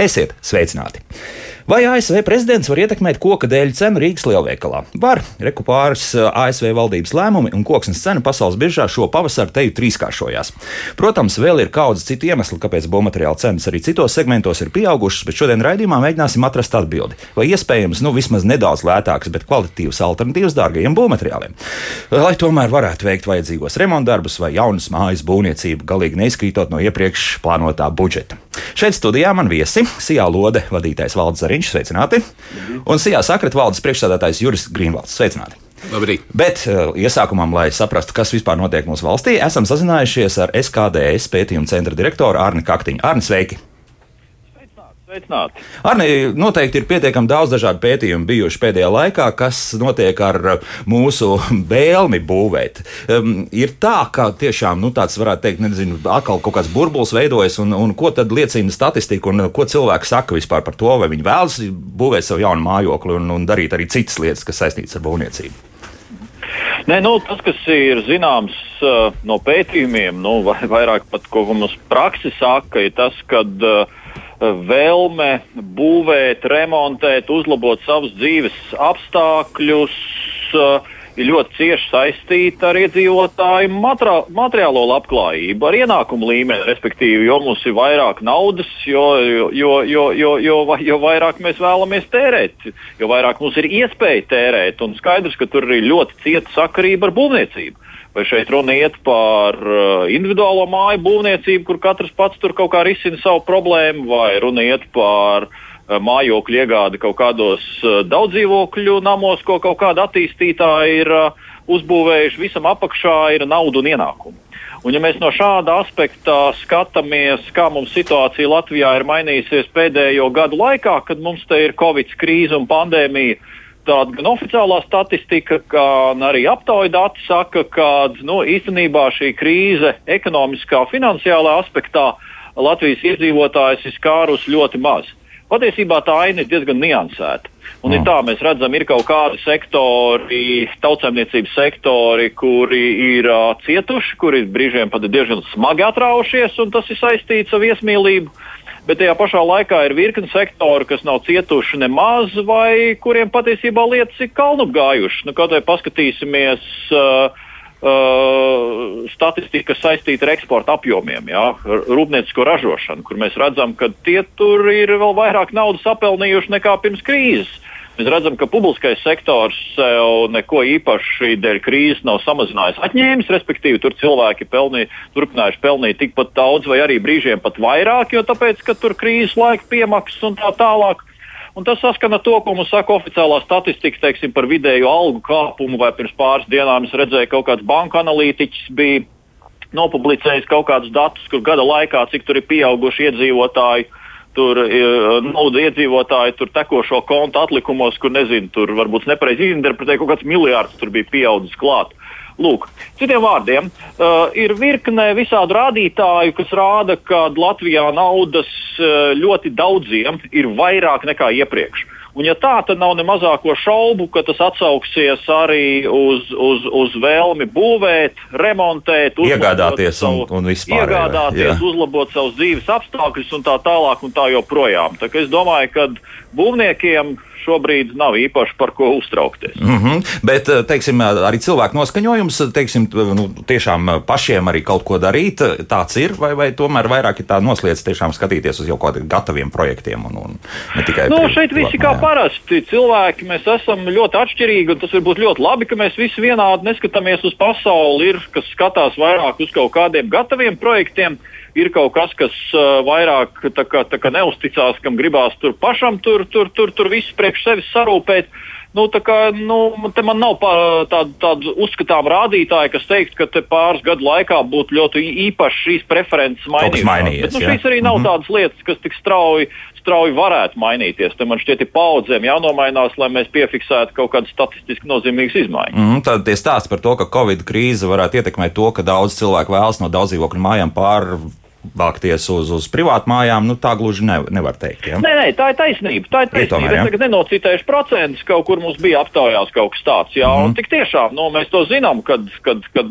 Esiet sveicināti! Vai ASV prezidents var ietekmēt koka dēļ cenu Rīgas lielveikalā? Var. Reku pāris ASV valdības lēmumi un koksnes cena pasaules biržā šo pavasaru teju trīskāršojās. Protams, vēl ir kaudz citu iemeslu, kāpēc būvmateriāla cenas arī citos segmentos ir pieaugušas, bet šodien raidījumā mēģināsim atrast atbildi. Vai iespējams, nu vismaz nedaudz lētākas, bet kvalitatīvas alternatīvas dārgajiem būvmateriāliem? Lai tomēr varētu veikt vajadzīgos remontdarbus vai jaunas mājas būvniecību, galīgi neizkrītot no iepriekš plānotā budžeta. Šeit studijā man viesi Sijā Lode vadītājs Valdis Zariņš, sveicināti, un Sijā sakrata valdes priekšstādātājs Juris Grīnvalds, sveicināti. Labrīt. Bet uh, iesākumam, lai saprastu, kas vispār notiek mūsu valstī, esam sazinājušies ar SKDS pētījuma centra direktoru Arni Kaktiņu. Arni, sveiki! Sveicināti. Arni, noteikti ir pietiekami daudz dažādu pētījumu bijuši pēdējā laikā, kas notiek ar mūsu vēlmi būvēt. Um, ir tā, ka tiešām nu, tāds varētu teikt, nezinu, atkal kaut kāds burbulis veidojas, un, un ko tad liecina statistika, un ko cilvēki saka vispār par to, vai viņi vēlas būvēt savu jaunu mājokli un, un darīt arī citas lietas, kas saistītas ar būvniecību. Nē, nu, tas, kas ir zināms uh, no pētījumiem, nu, vai vairāk pat ko mums praksi saka, ir tas, ka uh, vēlme būvēt, remontēt, uzlabot savus dzīves apstākļus. Uh, ir ļoti cieši saistīta ar iedzīvotāju materiālo labklājību, ar ienākumu līmeni, respektīvi, jo mums ir vairāk naudas, jo, jo, jo, jo, jo, jo vairāk mēs vēlamies tērēt, jo vairāk mums ir iespēja tērēt. Un skaidrs, ka tur ir ļoti cieta sakarība ar būvniecību. Vai šeit runa iet par uh, individuālo māju būvniecību, kur katrs pats tur kaut kā risina savu problēmu, vai runa iet par uh, mājokļu iegādi kaut kādos uh, daudzdzīvokļu namos, ko kaut kāda attīstītāja ir uzbūvējuši. Visam apakšā ir nauda un ienākumi. Un, ja mēs no šāda aspekta skatāmies, kā mums situācija Latvijā ir mainījusies pēdējo gadu laikā, kad mums te ir Covid krīze un pandēmija, tāda gan oficiālā statistika, gan arī aptaujas dati saka, ka nu, īstenībā šī krīze ekonomiskā, finansiālā aspektā Latvijas iedzīvotājs ir skārus ļoti maz. Patiesībā tā aina ir diezgan niansēta. Un mm. ir tā, mēs redzam, ir kaut kādi sektori, tautsēmniecības sektori, kuri ir uh, cietuši, kuri brīžiem pat ir diezgan smagi atraušies, un tas ir saistīts ar viesmīlību. Uh, bet tajā pašā laikā ir virkni sektoru, kas nav cietuši nemaz, vai kuriem patiesībā lietas ir kalnu gājušas. Nu, kaut vai paskatīsimies. Uh, Uh, statistika saistīta ar eksporta apjomiem, jā, rūpniecisko ražošanu, kur mēs redzam, ka tie tur ir vēl vairāk naudas sapelnījuši nekā pirms krīzes. Mēs redzam, ka publiskais sektors sev neko īpaši dēļ krīzes nav samazinājis atņēmis, respektīvi tur cilvēki pelnī, turpinājuši pelnīt tikpat daudz vai arī brīžiem pat vairāk, jo tāpēc, ka tur krīzes laika piemaksas un tā tālāk. Un tas saskana to, ko mums saka oficiālā statistika teiksim, par vidēju algu kāpumu. Vai pirms pāris dienām es redzēju, ka kaut kāds banka analītiķis bija nopublicējis kaut kādus datus, kur gada laikā cik tur ir pieauguši iedzīvotāji tur nauda iedzīvotāji tur tekošo kontu atlikumos, kur nezinu, tur varbūt nepareizi interpretēja kaut kāds miljards tur bija pieaudzis klāt. Lūk, citiem vārdiem, uh, ir virkne visādu rādītāju, kas rāda, ka Latvijā naudas uh, ļoti daudziem ir vairāk nekā iepriekš. Uh, Un, ja tā, tad nav ne mazāko šaubu, ka tas atsauksies arī uz, uz, uz vēlmi būvēt, remontēt, iegādāties savu, un, un vispār. Iegādāties, jā. uzlabot savus dzīves apstākļus un tā tālāk un tā joprojām. Tā es domāju, ka būvniekiem šobrīd nav īpaši par ko uztraukties. Mm -hmm. Bet, eh, teiksim, arī cilvēku noskaņojums, teiksim, nu, tiešām pašiem arī kaut ko darīt, tāds ir, vai, vai tomēr vairāk ir tā noslēdz tiešām skatīties uz jau kādiem gataviem projektiem un, un ne tikai. Nu, šeit viss ir kā parasti. Cilvēki mēs esam ļoti atšķirīgi, un tas var būt ļoti labi, ka mēs visi vienādi neskatāmies uz pasauli. Ir, kas skatās vairāk uz kaut kādiem gataviem projektiem ir kaut kas, kas uh, vairāk tā kā, tā kā neusticās, kam gribās tur pašam tur, tur, tur, tur visu priekš sevis sarūpēt. Nu, kā, nu, te man nav tādu, tādu uzskatām rādītāju, kas teikt, ka pāris gadu laikā būtu ļoti īpaši šīs preferences mainījušās. Bet, nu, šīs arī nav mm -hmm. tādas lietas, kas tik strauji, strauji varētu mainīties. Te man šķiet, ir paudzēm jānomainās, lai mēs piefiksētu kaut kādas statistiski nozīmīgas izmaiņas. Mm tad tie stāsti par to, ka Covid krīze varētu ietekmēt to, ka daudz cilvēku vēlas no daudzdzīvokļu mājām pār vākties uz, uz privātu mājām, nu, tā gluži ne, nevar teikt. Ja? Nē, nē, tā ir taisnība. Tā ir taisnība. Tomēr, ja? Es tagad nenocitēšu procentus, kaut kur mums bija aptaujās kaut kas tāds. Jā, mm -hmm. un tik tiešām nu, mēs to zinām, kad, kad, kad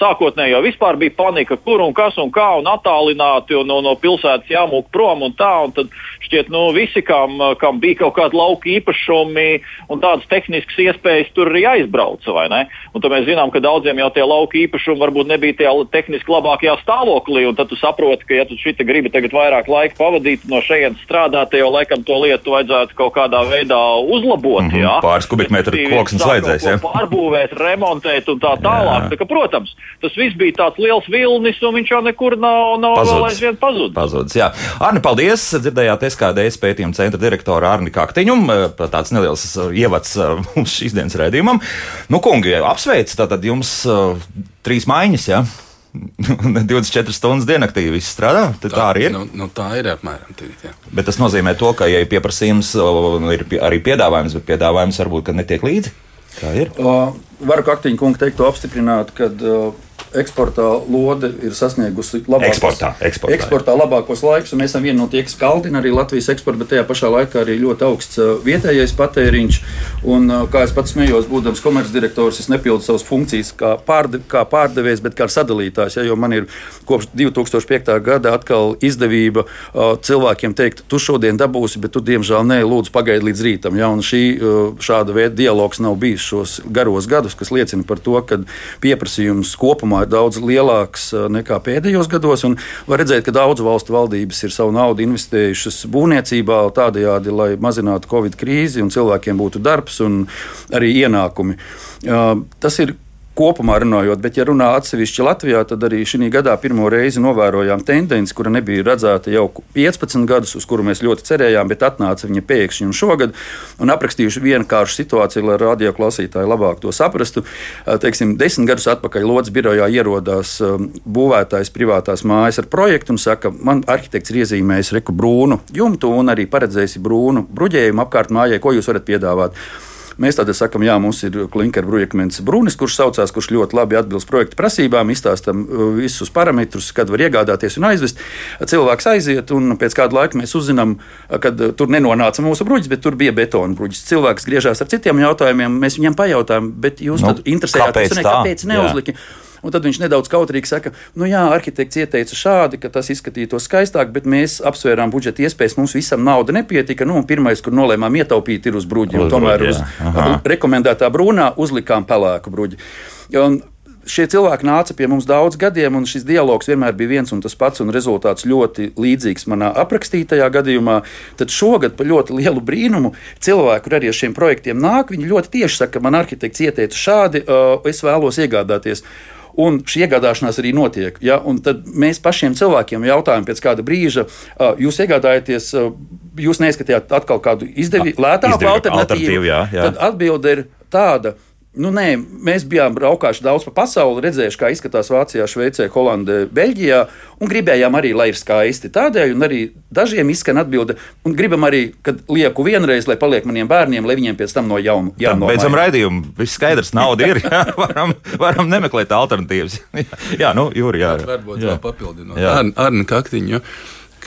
sākotnēji jau vispār bija panika, kur un kas un kā un attālināti un no, no pilsētas jāmūk prom un tā. Un tad šķiet, nu, visi, kam, kam bija kaut kādi lauka īpašumi un tādas tehniskas iespējas, tur arī aizbrauca. Un tad mēs zinām, ka daudziem jau tie lauka īpašumi varbūt nebija tie tehniski labākajā stāvoklī. Tad tu saproti, saproti, ka, ja tu šita gribi tagad vairāk laika pavadīt no šejienes strādāt, jau laikam to lietu vajadzētu kaut kādā veidā uzlabot. Mm -hmm. jā. Pāris kubikmetru koksnes vajadzēs. Ja? Pārbūvēt, remontēt un tā tālāk. Tā, ka, protams, tas viss bija tāds liels vilnis, un viņš jau nekur nav, nav Pazudis. vēl aizvien pazudis. Pazudis, jā. Arni, paldies! Dzirdējāt SKDS pētījuma centra direktoru Arni Kaktiņu. Tāds neliels ievads mums šīs dienas redzējumam. Nu, kungi, apsveic, tātad jums uh, trīs maiņas, jā. Ja? 24 stundas diennaktī viss strādā. Tā, tā arī ir. Nu, nu, tā ir apmēram tā. Bet tas nozīmē to, ka, ja ir pieprasījums, ir arī piedāvājums, bet piedāvājums varbūt netiek līdzi. Tā ir. Uh, varu Kaktiņa kungu teikt, apstiprināt, ka uh, eksportā lode ir sasniegusi labākos, eksportā, eksportā, eksportā labākos laikus. Mēs esam viena no tiem, kas kaldina arī Latvijas eksportu, bet tajā pašā laikā arī ļoti augsts vietējais patēriņš. Un, kā es pats smējos, būdams komercdirektors, es nepildu savas funkcijas kā, pārde, kā pārdevējs, bet kā sadalītājs. Ja, jo man ir kopš 2005. gada atkal izdevība cilvēkiem teikt, tu šodien dabūsi, bet tu diemžēl nē, lūdzu pagaidi līdz rītam. Ja, šī, šāda veida dialogs nav bijis šos garos gadus, kas liecina par to, ka pieprasījums kopumā ir daudz lielāks uh, nekā pēdējos gados. Var redzēt, ka daudz valstu valdības ir savu naudu investējušas būvniecībā, tādējādi, lai mazinātu Covid krīzi un cilvēkiem būtu darbs un arī ienākumi. Uh, tas ir kopumā runājot, bet, ja runā atsevišķi Latvijā, tad arī šī gadā pirmo reizi novērojām tendenci, kura nebija redzēta jau 15 gadus, uz kuru mēs ļoti cerējām, bet atnāca viņa pēkšņi un šogad. Un aprakstījuši vienkāršu situāciju, lai radio klausītāji labāk to saprastu. Teiksim, desmit gadus atpakaļ Lodzes birojā ierodās būvētājs privātās mājas ar projektu un saka, man arhitekts ir iezīmējis reku brūnu jumtu un arī paredzējis brūnu bruģējumu apkārt mājai, ko jūs varat piedāvāt. Mēs tādā sakām, jā, mums ir klinkera brūkmens Brūnis, kurš saucās, kurš ļoti labi atbilst projekta prasībām, izstāstam uh, visus parametrus, kad var iegādāties un aizvest. Cilvēks aiziet, un pēc kāda laika mēs uzzinām, uh, ka uh, tur nenonāca mūsu bruģis, bet tur bija betona bruģis. Cilvēks griežās ar citiem jautājumiem, mēs viņam pajautājām, bet jūs nu, interesējāties, kāpēc, kāpēc neuzlika? Jā. Un tad viņš nedaudz kautrīgi saka, nu jā, arhitekts ieteica šādi, ka tas izskatītos skaistāk, bet mēs apsvērām budžeta iespējas, mums visam nauda nepietika. Nu, pirmais, kur nolēmām ietaupīt, ir uz bruģi. Tomēr uz Aha. rekomendētā brūnā uzlikām pelēku bruģi. Un šie cilvēki nāca pie mums daudz gadiem, un šis dialogs vienmēr bija viens un tas pats, un rezultāts ļoti līdzīgs manā aprakstītajā gadījumā. Tad šogad, par ļoti lielu brīnumu, cilvēki, kur arī ar šiem projektiem nāk, viņi ļoti tieši saka, man arhitekts ieteica šādi, uh, es vēlos iegādāties. Un šī iegādāšanās arī notiek. Ja? Tad mēs pašiem cilvēkiem jautājam, pēc kāda brīža jūs iegādājaties, jūs neizskatījāt atkal kādu izdevīgu, lētāku alternatīvu. alternatīvu jā, jā. Tad atbilde ir tāda, Nu, nē, mēs bijām braukājuši daudz pa pasauli, redzējuši, kā izskatās Vācijā, Šveicē, Holandē, Beļģijā, un gribējām arī, lai ir skaisti. Tādēļ arī dažiem izskan atbilde, un gribam arī, kad lieku vienreiz, lai paliek maniem bērniem, lai viņiem pēc tam no jauna. Jā, beidzam raidījumu. Viss skaidrs, nauda ir. Jā, varam, varam nemeklēt alternatīvas. jā, nu, Jūri, jā. Varbūt jā. vēl papildinot ar, Arni Kaktiņu,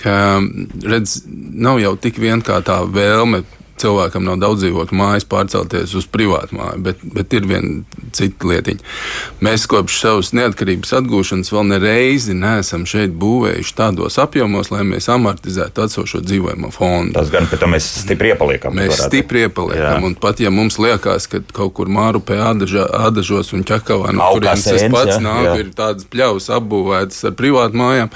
ka, redz, nav jau tik vien kā tā vēlme cilvēkam nav daudz dzīvokļu mājas pārcelties uz privātu māju, bet, bet ir viena cita lietiņa. Mēs kopš savas neatkarības atgūšanas vēl nereizi neesam šeit būvējuši tādos apjomos, lai mēs amortizētu atsošo dzīvojamo fondu. Tas gan, bet mēs stipri iepaliekam. Mēs varētu. stipri iepaliekam, jā. un pat ja mums liekas, ka kaut kur māru pie ādažos un ķekavā, no kurienes tas pats jā, nāk, jā. ir tādas pļavas apbūvētas ar privātu mājām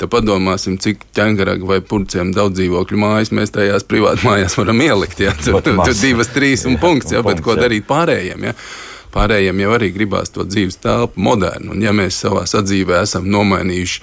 tad padomāsim, cik ķēngaraga vai purciem daudz dzīvokļu mājas mēs tajās privātās mājās varam ielikt. Ja? Tur, tur, tur divas, trīs un punkts, ja? bet ko darīt pārējiem? Ja? Pārējiem jau arī gribās to dzīves telpu modernu. Un, ja mēs savā sadzīvē esam nomainījuši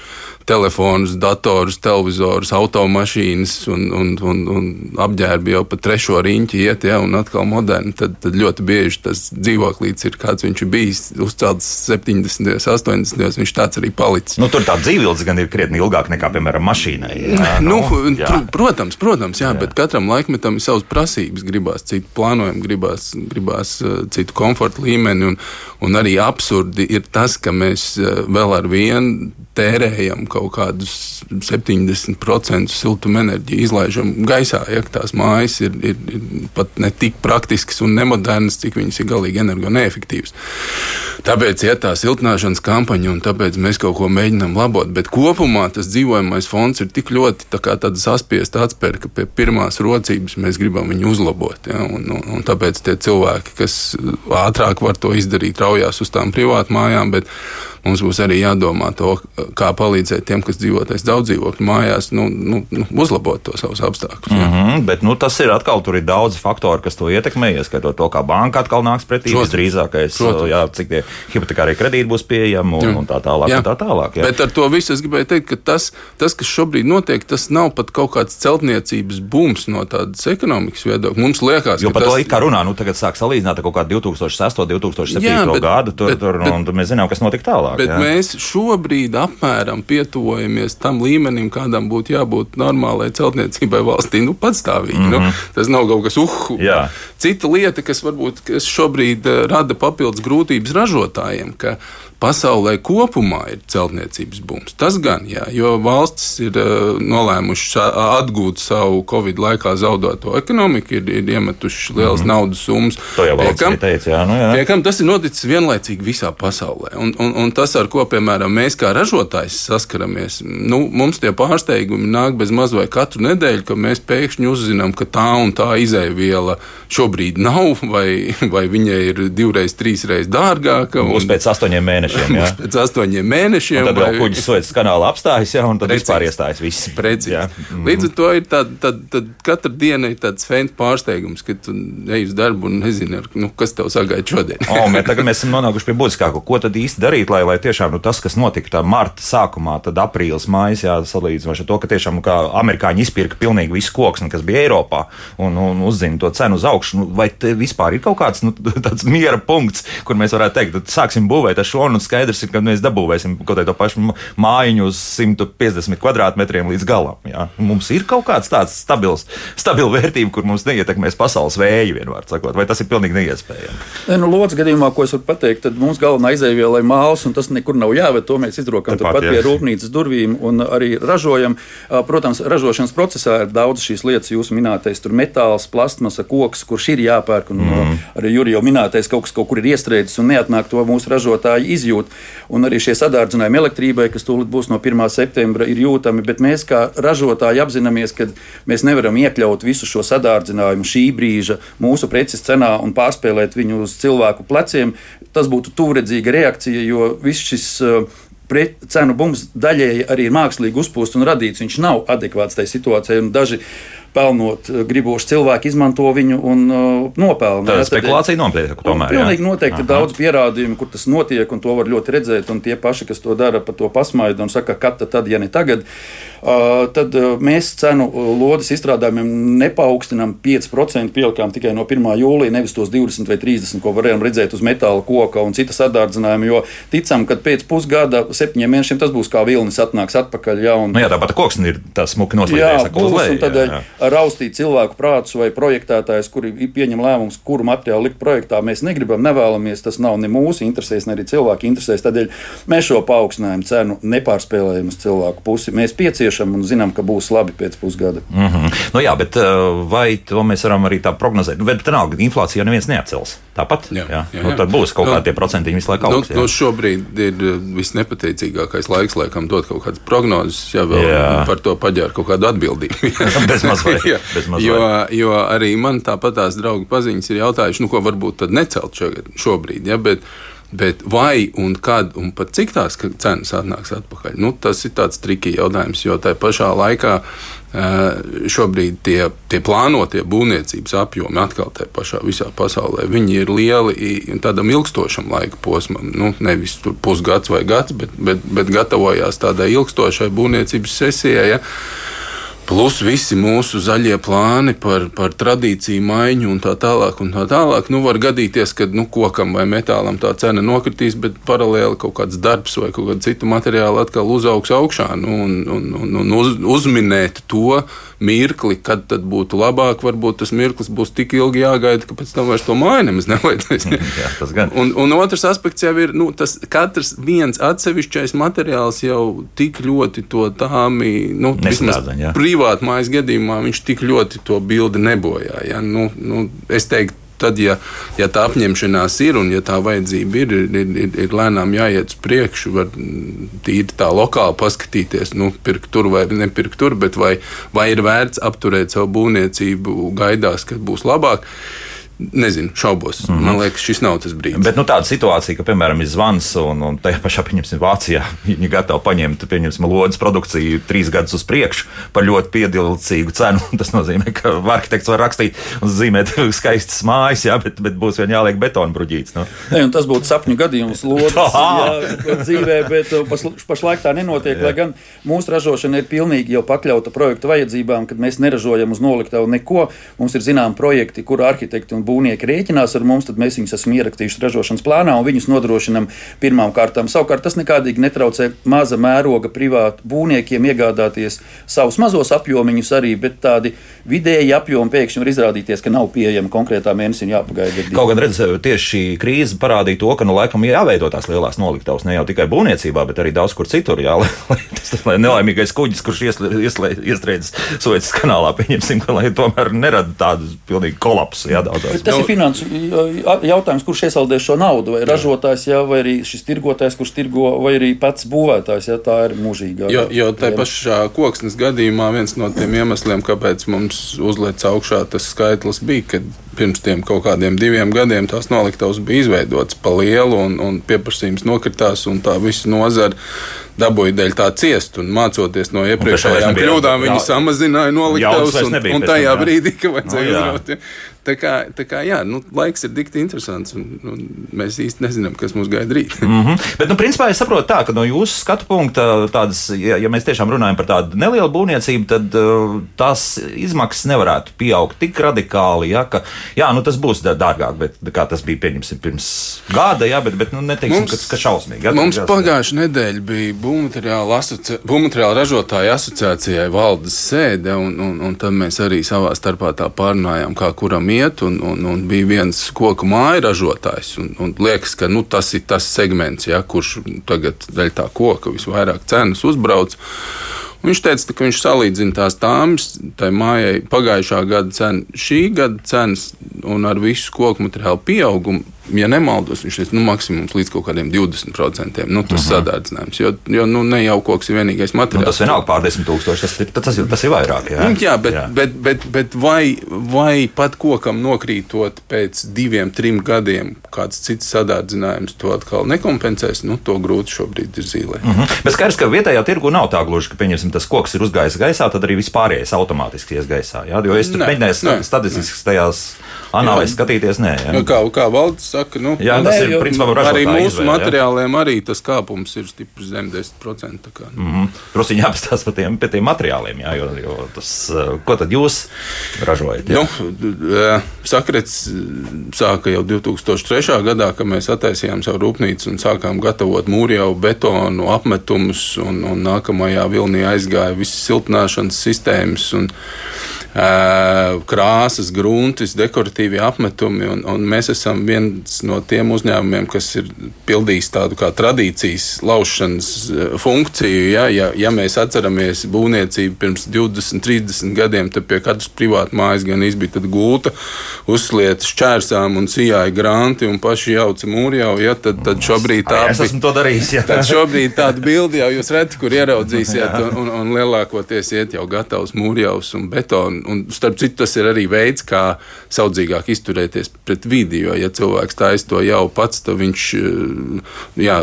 telefonus, datorus, televizorus, automašīnas un, un, un, un apģērbi jau pa trešo riņķi iet, ja, un atkal moderni, tad, tad ļoti bieži tas dzīvoklīds ir kāds viņš ir bijis uzcelts 70. un 80. viņš tāds arī palicis. Nu, tur tā dzīvības gan ir krietni ilgāka nekā, piemēram, mašīnai. Jā, nu, nu, jā. Pr protams, protams, jā, jā. bet katram laikmetam ir savas prasības. Gribās citu plānojumu, gribās, gribās uh, citu komforta līmeni līmeni. Un, un arī absurdi ir tas, ka mēs vēl ar vienu tērējam kaut kādus 70% siltumenerģiju, izlaižam gaisā. Ja tās mājas ir, ir, ir pat ne tik praktiskas un nemodernas, cik viņas ir galīgi energoneefektīvas. Tāpēc ir tā siltināšanas kampaņa, un tāpēc mēs kaut ko mēģinām labot. Bet kopumā tas dzīvojamais fonds ir tik ļoti tā saspiesta atspēra, ka pie pirmās rocības mēs gribam viņu uzlabot. Ja? Un, un, un tāpēc tie cilvēki, kas ātrāk var to izdarīt, raujās uz tām privātmājām. Bet mums būs arī jādomā to, kā palīdzēt tiem, kas dzīvo tajās daudz dzīvokļu mājās, nu, nu, nu, uzlabot to savus apstākļus. Mm -hmm, bet nu, tas ir atkal tur ir daudz faktoru, kas to ietekmē, ieskatot to, kā banka atkal nāks pretī. Visdrīzākais, jā, cik tie hipotekārie kredīti būs pieejami un, jā. un tā tālāk. Jā. Un tā tālāk jā. Bet ar to visu es gribēju teikt, ka tas, tas, kas šobrīd notiek, tas nav pat kaut kāds celtniecības bums no tādas ekonomikas viedokļa. Mums liekas, jo par tas... to it kā runā, nu tagad sāk salīdzināt kaut kādu 2006, 2007 jā, bet, gadu, tur, bet, tur, bet, un mēs zinām, kas notika tālāk tālāk. Bet jā. mēs šobrīd apmēram pietuvojamies tam līmenim, kādam būtu jābūt normālai celtniecībai valstī, nu, patstāvīgi. Mm -hmm. nu, mhm. tas nav kaut kas uhu. Jā. Cita lieta, kas varbūt kas šobrīd uh, rada papildus grūtības ražotājiem, ka pasaulē kopumā ir celtniecības bums. Tas gan, jā, jo valstis ir uh, nolēmušas atgūt savu Covid laikā zaudēto ekonomiku, ir, ir iemetušas lielas mm -hmm. naudas summas. To jau valsts teica, jā, nu jā. Pie kam tas ir noticis vienlaicīgi visā pasaulē. Un, un, un tas, ar ko, piemēram, mēs kā ražotājs saskaramies, nu, mums tie pārsteigumi nāk bez maz vai katru nedēļu, ka mēs pēkšņi uzzinām, ka tā un tā izēviela šobrīd nav, vai, vai viņa ir divreiz, trīsreiz dārgāka. Būs pēc astoņiem mēnešiem mēnešiem. Jā. Pēc astoņiem mēnešiem. Un tad vēl kuģis Suecas kanāla apstājas, jā, un tad precīzi, vispār iestājas viss. Precīzi. Jā. Mm. Līdz ar to ir tāda, tad, tad katra diena ir tāds fēns pārsteigums, ka tu ej uz darbu un nezini, nu, kas tev sagaida šodien. o, mē, tagad mēs esam nonākuši pie būtiskākā. Ko tad īsti darīt, lai, lai tiešām nu, tas, kas notika tā marta sākumā, tad aprīlis, mājas, jāsalīdzinoši ar to, ka tiešām kā amerikāņi izpirka pilnīgi visu koksni, kas bija Eiropā, un, un uzzina to cenu uz augšu. Nu, vai vispār ir kaut kāds nu, tāds miera punkts, kur mēs varētu teikt, sāksim būvēt ar šo un skaidrs ir, ka mēs dabūvēsim kaut kādu pašu mājiņu uz 150 kvadrātmetriem līdz galam. Jā. Mums ir kaut kāds tāds stabils, stabils vērtība, kur mums neietekmēs pasaules vēju, vienmēr sakot, vai tas ir pilnīgi neiespējami. Ne, nu, Lodzes gadījumā, ko es varu pateikt, tad mums galvenā izēviela ir māls, un tas nekur nav jāved. To mēs izrokam turpat pie rūpnīcas durvīm un arī ražojam. Protams, ražošanas procesā ir daudz šīs lietas, jūsu minētais, tur metāls, plastmasa, koks, kurš ir jāpērk, un mm. arī Jurija jau minētais, kaut kas kaut kur ir iestrēdzis un neatnāk to mūsu ražotāji izjūt izjūt. Un arī šie sadārdzinājumi elektrībai, kas tūlīt būs no 1. septembra, ir jūtami. Bet mēs kā ražotāji apzināmies, ka mēs nevaram iekļaut visu šo sadārdzinājumu šī brīža mūsu preces cenā un pārspēlēt viņu uz cilvēku pleciem. Tas būtu tuvredzīga reakcija, jo viss šis uh, cenu bums daļēji arī ir mākslīgi uzpūsts un radīts. Viņš nav adekvāts tai situācijai. Daži pelnot eh, griboši cilvēki izmanto viņu un uh, nopelna. Tā ir spekulācija notiek. Tomēr, pilnīgi noteikti ir daudz pierādījumu, kur tas notiek, un to var ļoti redzēt. Un tie paši, kas to dara, par to pasmaida un saka, ka tad, ja ne tagad, uh, tad uh, mēs cenu lodes izstrādājumiem nepaukstinām 5%, pielikām tikai no 1. jūlija, nevis tos 20 vai 30, ko varējām redzēt uz metāla koka un citas atdārdzinājuma. Jo ticam, ka pēc pusgada, septiņiem mēnešiem tas būs kā vilnis atnāks atpakaļ. Jā, un, nu, jā tāpat koksne ir tas smuki noslēdzies. Jā, būs, un tādēļ raustīt cilvēku prātus vai projektētājus, kuri pieņem lēmumus, kuru materiālu likt projektā. Mēs negribam, nevēlamies. Tas nav ne mūsu interesēs, ne arī cilvēku interesēs. Tādēļ mēs šo paaugstinājumu cenu nepārspēlējam uz cilvēku pusi. Mēs pieciešam un zinām, ka būs labi pēc pusgada. Mm -hmm. nu, jā, bet uh, vai to mēs varam arī tā prognozēt? Nu, bet tā nav inflācija, neviens neatcels. Tāpat jā, jā, jā, nu, jā. Nu, tad būs kaut nu, kādi procenti visu laiku augsts. Nu, nu, šobrīd ir uh, visnepateicīgākais laiks, laikam, dot kaut kādas prognozes, ja vēl jā. par to paģēra kaut kādu atbildību. Bez mazliet jā, jo, jo arī man tāpat tās draugu paziņas ir jautājuši, nu, ko varbūt tad necelt šobrīd. Ja, bet, Bet vai un kad un pat cik tās cenas atnāks atpakaļ? Nu, tas ir tāds triki jautājums, jo tajā pašā laikā šobrīd tie, tie plānotie būvniecības apjomi atkal tajā pašā visā pasaulē, viņi ir lieli tādam ilgstošam laika posmam. Nu, nevis pusgads vai gads, bet, bet, bet gatavojās tādai ilgstošai būvniecības sesijai. Ja? Plus visi mūsu zaļie plāni par, par tradīciju maiņu un tā tālāk. Un tā tālāk. Nu, var gadīties, ka nu, kokam vai metālam tā cena nokritīs, bet paralēli kaut kāds darbs vai kaut kāda cita materiāla atkal uzaugs augšā. Nu, un, un, un, un uz, uzminēt to mirkli, kad tad būtu labāk, varbūt tas mirklis būs tik ilgi jāgaida, ka pēc tam vairs to māju nemaz nevajadzēs. Jā, tas gan. Un, un otrs aspekts jau ir, nu, tas katrs viens atsevišķais materiāls jau tik ļoti to tāmi, nu, vismaz privātu mājas gadījumā viņš tik ļoti to bildi nebojā. Ja? Nu, nu, es teiktu, tad, ja, ja tā apņemšanās ir un ja tā vajadzība ir, ir, ir, ir lēnām jāiet uz priekšu, var tīri tā lokāli paskatīties, nu, pirkt tur vai nepirkt tur, bet vai, vai ir vērts apturēt savu būvniecību gaidās, kad būs labāk. Nezinu, šaubos. Mm -hmm. Man liekas, šis nav tas brīdis. Bet nu, tāda situācija, ka, piemēram, ir zvans un, un tajā pašā, pieņemsim, Vācijā viņi gatavi paņemt, pieņemsim, lodes produkciju trīs gadus uz priekšu par ļoti piedilcīgu cenu. Tas nozīmē, ka arhitekts var rakstīt un zīmēt skaistas mājas, jā, bet, bet būs vien jāliek betona bruģīts. Nu. Ne, tas būtu sapņu gadījums lodes jā, dzīvē, bet uh, pas, pašlaik tā nenotiek. Jā. Lai gan mūsu ražošana ir pilnīgi jau pakļauta projekta vajadzībām, kad mēs neražojam uz noliktavu neko. Mums ir zinām projekti, kur arhitekti un būvnieki rēķinās ar mums, tad mēs viņus esam ierakstījuši ražošanas plānā un viņus nodrošinām pirmām kārtām. Savukārt tas nekādīgi netraucē maza mēroga privātu būvniekiem iegādāties savus mazos apjomiņus arī, bet tādi vidēji apjomi pēkšņi var izrādīties, ka nav pieejami konkrētā mēnesī un jāpagaida. Kaut gan redz, tieši šī krīze parādīja to, ka nu laikam jāveido tās lielās noliktavas ne jau tikai būvniecībā, bet arī daudz kur citur. Jā, lai, tas lai nelaimīgais kuģis, kurš iestrēdzis Suecas kanālā, pieņemsim, ka lai tomēr nerada tādu pilnīgu kolapsu. Jā, daudzās Bet tas nu, ir finansu jautājums, kurš iesaldēs šo naudu. Vai ražotājs, jā, vai arī šis tirgotājs, kurš tirgo, vai arī pats būvētājs. Jā, tā ir mūžīga. Jo, jo tā pašā koksnes gadījumā viens no tiem iemesliem, kāpēc mums uzlēc augšā tas skaitlis, bija, ka pirms tiem kaut kādiem diviem gadiem tās noliktavas bija izveidotas pa lielu un, un pieprasījums nokritās un tā visa nozara dabūja dēļ tā ciest, un mācoties no iepriekšējām kļūdām, viņi samazināja noliktavas, un, un tajā brīdī, kad vajadzēja no, uzraut. Tā kā, tā kā jā, nu, laiks ir dikti interesants, un, un mēs īsti nezinām, kas mūs gaida rīt. mm -hmm. Bet, nu, principā, es saprotu tā, ka no jūsu skatu punkta, tādas, ja, ja mēs tiešām runājam par tādu nelielu būvniecību, tad uh, tās izmaksas nevarētu pieaugt tik radikāli, ja, ka jā, nu, tas būs dārgāk, bet kā tas bija pirms gada, jā, bet, bet nu, neteiksim, mums, ka, ka šausmīgi. Ja, mums pagājušā nedēļa bija būvmateriāla, asoci... ražotāju asociācijai valdes sēde, un, un, un tad mēs arī savā starpā tā pārunājām, kā kuram iet, un, un, un bija viens koku māju ražotājs. Un, un liekas, ka nu, tas ir tas segments, ja, kurš tagad dēļ tā koka visvairāk cenas uzbrauc. Viņš teica, ka viņš salīdzina tās tāmas, tai mājai pagājušā gada cenu, šī gada cenas un ar visu koku materiālu pieaugumu ja nemaldos, viņš ir nu, maksimums līdz kaut kādiem 20%. Nu, tas uh -huh. sadārdzinājums, jo, jo nu, ne jau koks ir vienīgais materiāls. Nu, tas vienalga pār 10 tūkstoši, tas, ir, tas, ir, tas ir vairāk. Jā, nu, jā bet, jā. bet, bet, bet vai, vai pat kokam nokrītot pēc diviem, trim gadiem kāds cits sadārdzinājums to atkal nekompensēs, nu, to grūti šobrīd ir zīmē. Uh mhm. -huh. Bet skaidrs, ka vietējā tirgu nav tā gluži, ka, pieņemsim, tas koks ir uzgājis gaisā, tad arī vispārējais automātiski ies gaisā. Jā? Jo es tur mēģināju statistiski tajās analīzes skatīties, nē. Jā. Nu, kā, kā valdes saka, nu, jā, tas nē, ir principā arī mūsu izvēle, materiāliem, jā. arī tas kāpums ir stipri zem 10%. Kā, nu. mm -hmm. Protams, jāapstāsta par tiem, tiem materiāliem, jā, jo, jo tas, eh, ko tad jūs ražojat? Jā? Nu, eh, Sakrets eh, sāka jau 2003. gadā, kad mēs attaisījām savu rūpnīcu un sākām gatavot mūrjau betonu apmetumus, un, un nākamajā vilnī aizgāja visas siltināšanas sistēmas. Un, krāsas, gruntis, dekoratīvi apmetumi. Un, un mēs esam viens no tiem uzņēmumiem, kas ir pildījis tādu kā tradīcijas laušanas funkciju. Ja, ja, ja mēs atceramies būvniecību pirms 20, 30 gadiem, tad pie katras privātas mājas gan izbija gulta, uzslieta šķērsām un sijāja granti un paši jauca mūrjau. Ja, tad, tad šobrīd tā ir. Es esmu to darījis. Ja. Tad šobrīd tāda bilde jau jūs redzat, kur ieraudzīsiet, un, un, un lielākoties iet jau gatavs mūrjaus un betonu un, starp citu, tas ir arī veids, kā saudzīgāk izturēties pret vidi. Jo, ja cilvēks taisa to jau pats, tad viņš eh, jā,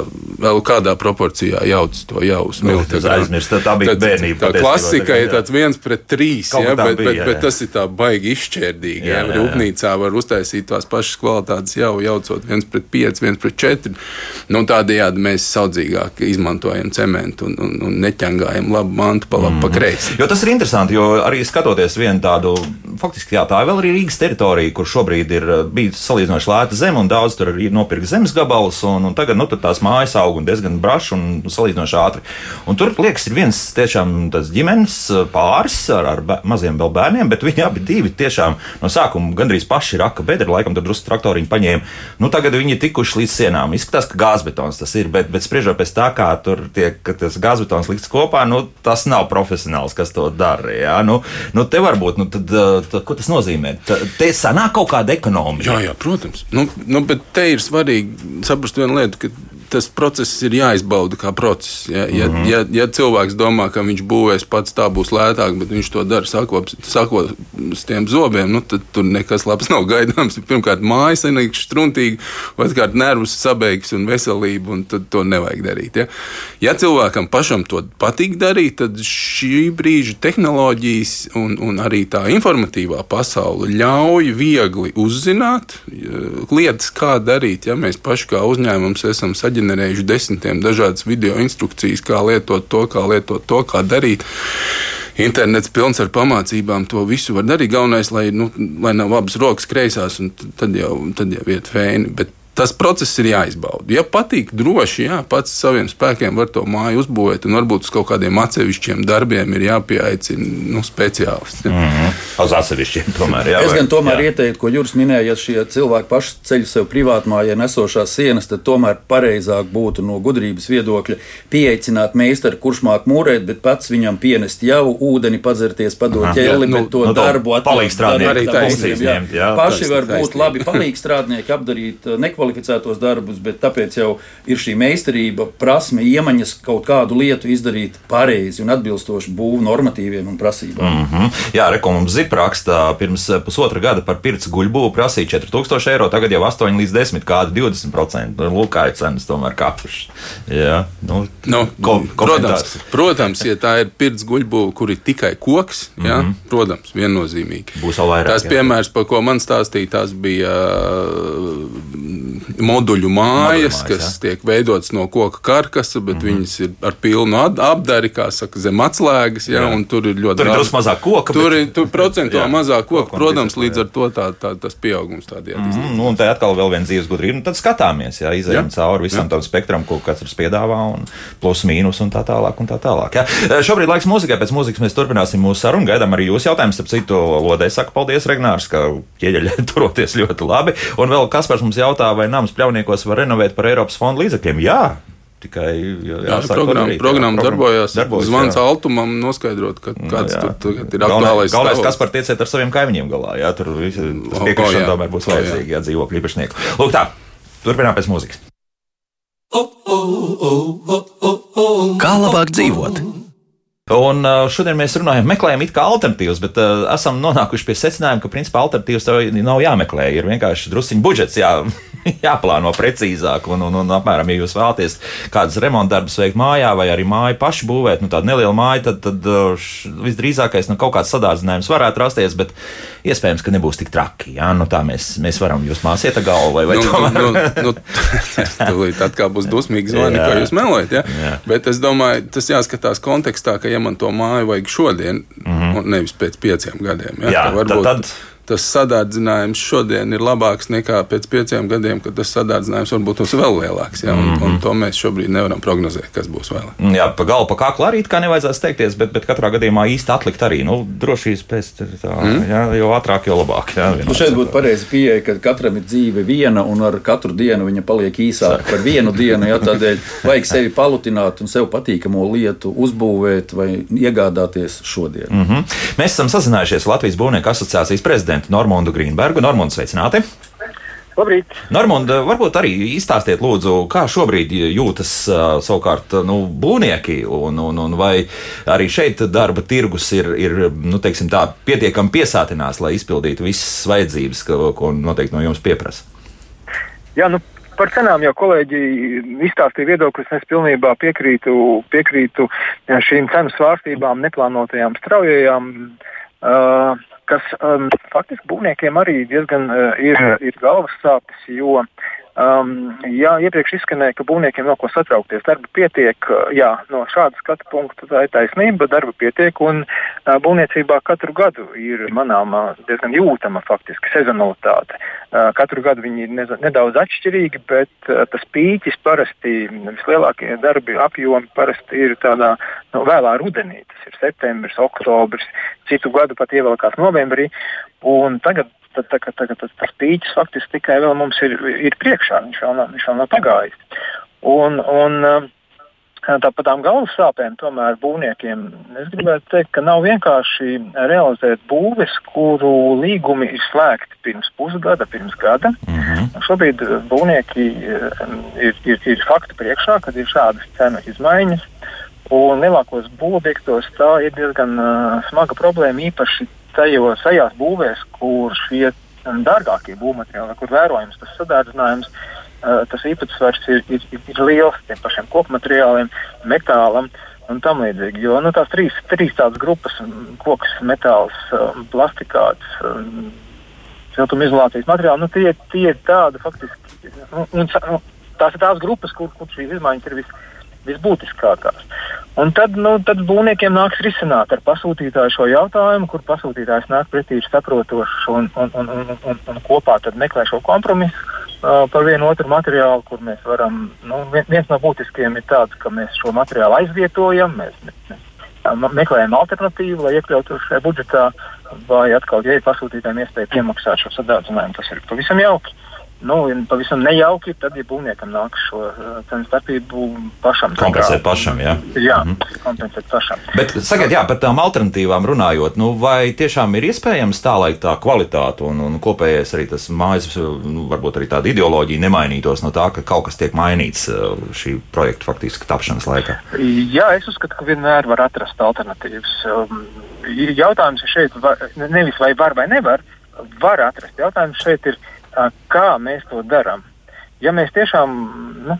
vēl kādā proporcijā jauc to jau uz nu, miltiem. Aizmirst, tā bija tad, bērnība. Tā klasika ir tāds viens pret trīs, ja, bet, bija, bet, bet tas ir tā baigi izšķērdīgi. Jā, jā, jā. Rūpnīcā var uztaisīt tās pašas kvalitātes jau jaucot viens pret pieci, viens pret četri. Nu, tādējādi mēs saudzīgāk izmantojam cementu un, un, un neķangājam labu mantu pa labi, mm. pa kreisi. Jo tas ir interesanti, jo arī skatoties vienu tādu, faktiski jā, tā ir vēl arī Rīgas teritorija, kur šobrīd ir bijis salīdzinoši lēta zeme un daudz tur ir nopirkt zemes gabalus, un, un tagad nu, tās mājas aug un diezgan braši un salīdzinoši ātri. Un tur liekas, ir viens tiešām tas ģimenes pāris ar, ar maziem vēl bērniem, bet viņi abi divi tiešām no sākuma gandrīz paši raka bedri, laikam tur drusku traktoriņu paņēma. Nu, tagad viņi ir tikuši līdz sienām. Izskatās, ka gāzbetons tas ir, bet, bet spriežot pēc tā, kā tur tiek tas gāzbetons likts kopā, nu, tas nav profesionāls, kas to dara. Ja? Nu, nu, te varbūt, nu, tad, tad, ko tas nozīmē? Te sanāk kaut kāda ekonomika. Jā, jā, protams. Nu, nu, bet te ir svarīgi saprast vienu lietu, ka tas process ir jāizbauda kā process. Ja, ja, mm -hmm. ja, ja cilvēks domā, ka viņš būvēs pats tā būs lētāk, bet viņš to dara sakot uz tiem zobiem, nu, tad tur nekas labs nav gaidāms. Pirmkārt, mājas ir struntīgi, otrkārt, nervus sabeigs un veselība, un tad to nevajag darīt. Ja, ja cilvēkam pašam to patīk darīt, tad šī brīža tehnoloģijas un, un arī tā informatīvā pasaule ļauj viegli uzzināt lietas, kā darīt. Ja mēs paši kā uzņēmums esam saģenerējuši desmitiem dažādas video instrukcijas, kā lietot to, kā lietot to, kā darīt. Internets pilns ar pamācībām, to visu var darīt. Galvenais, lai, nu, lai nav abas rokas kreisās, un tad jau, tad jau iet fēni. Bet tas process ir jāizbauda. Ja patīk droši, jā, pats saviem spēkiem var to māju uzbūvēt, un varbūt uz kaut kādiem atsevišķiem darbiem ir jāpieaicina nu, speciālisti. Mm -hmm. Uz atsevišķiem tomēr. Jā, es gan tomēr jā. ieteiktu, ko Juris minēja, ja šie cilvēki paši ceļ sev privātmājā nesošās sienas, tad tomēr pareizāk būtu no gudrības viedokļa pieaicināt meistaru, kurš māk mūrēt, bet pats viņam pienest jau ūdeni, padzerties, padot ķēli, nu, bet to nu, darbu atlikt. Arī tā ir. Paši var būt labi palīgstrādnieki, apdarīt nekvalitāti nekvalificētos darbus, bet tāpēc jau ir šī meistarība, prasme, iemaņas kaut kādu lietu izdarīt pareizi un atbilstoši būvniecības normatīviem un prasībām. Mm -hmm. Jā, rekomendācija zip rakstā pirms eh, pusotra gada par pirts guļbūvu prasīja 4000 eiro, tagad jau 8 līdz 10, kādi 20%. Nu, lūk, kā ir cenas tomēr kāpušas. Jā, nu, nu, ko, protams, protams, ja tā ir pirts guļbūva, kur ir tikai koks, mm -hmm. jā, protams, viennozīmīgi. Būs vēl vairāk. Tās piemērs, par ko man stāstīja, tās bija moduļu mājas, mājas kas jā. tiek veidotas no koka karkasa, bet mm -hmm. viņas ir ar pilnu apdari, kā saka, zem atslēgas. Jā, jā. Tur ir ļoti tur daudz mazāk koka. Tur bet... ir tur procentuāli mazāk koka. Protams, līdz ar to tā, tā, tas pieaugums tādā mm -hmm. nu, un te atkal vēl viena dzīves gudrība. Nu, tad skatāmies, jā, izējām cauri visam tam spektram, ko katrs piedāvā, un plus mīnus un tā tālāk. Un tā tālāk jā. Šobrīd laiks mūzikai, pēc mūzikas mēs turpināsim mūsu sarunu. Gaidām arī jūsu jautājumus. Starp citu, Lodē saka paldies, Regnārs, ka ķieģeļi turoties ļoti labi. Un vēl Kaspars mums jautā, vai nams pļauniekos var renovēt par Eiropas fondu līdzekļiem. Jā, Tikai jā, jā, programma, programma jā, darbojās. darbojās Zvans jā. Altumam noskaidrot, ka nu, kāds jā. tur ir aktuālais. Galvenais, kas par tieciet ar saviem kaimiņiem galā. Jā, tur piekrišana tomēr būs vajadzīga, jā, dzīvokļu īpašnieku. Lūk tā, turpinām pēc mūzikas. Kā labāk dzīvot? Un šodien mēs runājam, meklējam it kā alternatīvas, bet uh, esam nonākuši pie secinājuma, ka principā alternatīvas nav jāmeklē. Ir vienkārši drusciņš budžets jā, jāplāno precīzāk. Un, un, un apmēram, ja jūs vēlaties kādas remontdarbus veikt mājā vai arī māju pašu būvēt, nu tāda neliela māja, tad, tad š, visdrīzākais nu, kaut kāds sadārdzinājums varētu rasties, bet iespējams, ka nebūs tik traki. Jā, nu, tā mēs, mēs varam jūs māsiet ar galvu vai, vai nu, tomēr. Nu, nu, tad kā būs dusmīgi zvani, ko jūs melojat. Ja? Jā. Bet es domāju, tas jāskatās kontekstā, ka ja man to māju vajag šodien, mm -hmm. un nevis pēc pieciem gadiem. Ja? Jā, varbūt, tad, tad tas sadārdzinājums šodien ir labāks nekā pēc pieciem gadiem, kad tas sadārdzinājums varbūt būs vēl lielāks. Ja? Un, mm -hmm. un to mēs šobrīd nevaram prognozēt, kas būs vēl. Jā, pa galu, pa kaklu arī kā nevajadzētu steigties, bet, bet katrā gadījumā īsti atlikt arī nu, drošības pēc tā, mm. jā, jo ātrāk, jo labāk. Jā, nu, šeit būtu pareizi pieeja, ka katram ir dzīve viena un ar katru dienu viņa paliek īsāka par vienu dienu. Jā, tādēļ vajag sevi palutināt un sev patīkamo lietu uzbūvēt vai iegādāties šodien. Mm -hmm. Mēs esam sazinājušies Latvijas Būvnieku asociācijas prezidentu prezidentu Normundu Grīnbergu. Normundu sveicināti! Labrīt. Normunda, varbūt arī izstāstiet, lūdzu, kā šobrīd jūtas savukārt nu, būvnieki, un, un, un vai arī šeit darba tirgus ir, ir nu, teiksim, tā, pietiekami piesātinās, lai izpildītu visas vajadzības, ko, ko noteikti no jums pieprasa. Jā, nu, par cenām jau kolēģi izstāstīja viedokļus. Es pilnībā piekrītu, piekrītu šīm cenu svārstībām, neplānotajām, straujajām. Uh, kas um, faktiski būvniekiem arī diezgan uh, ir, ir galvas sāpes, jo uh, Um, jā, iepriekš izskanēja, ka būvniekiem nav ko satraukties. Darba pietiek, uh, jā, no šāda skatu punkta tā ir taisnība, darba pietiek. Un uh, būvniecībā katru gadu ir manāma diezgan jūtama faktiski sezonalitāte. Uh, katru gadu viņi ir nedaudz atšķirīgi, bet uh, tas pīķis parasti, vislielākie darbi apjomi parasti ir tādā nu, vēlā rudenī. Tas ir septembris, oktobris, citu gadu pat ievelkās novembrī. Un tagad tad tā, tā, tā, tas pīķis faktiski tikai vēl mums ir, ir priekšā. Viņš vēl nav, viņš vēl nav pagājis. Un, un, Tāpat tām galvas sāpēm, tomēr būvniekiem, es gribētu teikt, ka nav vienkārši realizēt būves, kuru līgumi ir slēgti pirms pusgada, pirms gada. Mm -hmm. Šobrīd būvnieki ir, ir, ir fakti priekšā, kad ir šādas cenu izmaiņas. Un lielākos būvobjektos tā ir diezgan uh, smaga problēma, īpaši tajos, tajās būvēs, kur šie dārgākie būvmateriāli, kur vērojams tas sadārdzinājums, tas īpatsvars ir, ir, ir, liels tiem pašiem kokmateriāliem, metālam un tam līdzīgi. Jo nu, tās trīs, trīs tādas grupas - koks, metāls, plastikāts, siltumizolācijas materiāli, nu, tie, tie ir tādi faktiski. Un, un, tās ir tās grupas, kur, kur šīs izmaiņas ir vis, visbūtiskākās. Un tad, nu, tad būvniekiem nāks risināt ar pasūtītāju šo jautājumu, kur pasūtītājs nāk pretī saprotošs un, un, un, un, un, un kopā meklē šo kompromisu uh, par vienu otru materiālu, kur mēs varam. Nu, viens no būtiskiem ir tāds, ka mēs šo materiālu aizvietojam, mēs, mēs meklējam alternatīvu, lai iekļautu šajā budžetā, vai atkal, ja ir pasūtītājiem iespēja piemaksāt šo sadārdzinājumu, tas ir pavisam jauki. Nu, pavisam nejauki, tad, ja būvniekam nāk šo uh, cenu starpību pašam. Kompensēt pašam, jā. Jā, mm -hmm. kompensēt pašam. Bet, sakiet, jā, par tām alternatīvām runājot, nu, vai tiešām ir iespējams tā, lai tā kvalitāte un, un kopējais arī tas mājas, nu, varbūt arī tāda ideoloģija nemainītos no tā, ka kaut kas tiek mainīts uh, šī projekta faktiski tapšanas laikā? Jā, es uzskatu, ka vienmēr var atrast alternatīvas. Um, jautājums ir šeit, vai, nevis vai var vai nevar, var atrast. Jautājums šeit ir kā mēs to darām. Ja mēs tiešām nu,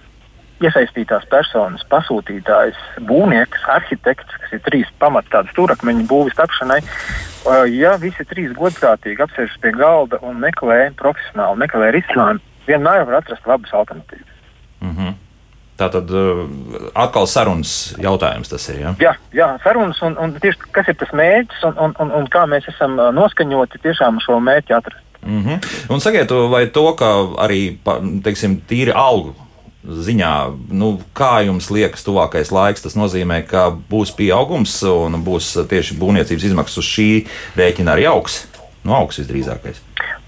iesaistītās personas, pasūtītājs, būvnieks, arhitekts, kas ir trīs pamats tādas stūrakmeņa būvis tapšanai, ja visi trīs godprātīgi apsēžas pie galda un meklē profesionāli, meklē risinājumu, vienmēr var atrast labas alternatīvas. Mm -hmm. Tā tad atkal sarunas jautājums tas ir. Ja? Jā, jā sarunas un, un tieši kas ir tas mērķis un, un, un, un kā mēs esam noskaņoti tiešām šo mērķi atrast. Mm -hmm. Un sakiet, vai to, ka arī teiksim, tīri algu ziņā, nu, kā jums liekas, tuvākais laiks, tas nozīmē, ka būs pieaugums un būs tieši būvniecības izmaksas uz šī rēķina arī augs? Nu, augs visdrīzākais.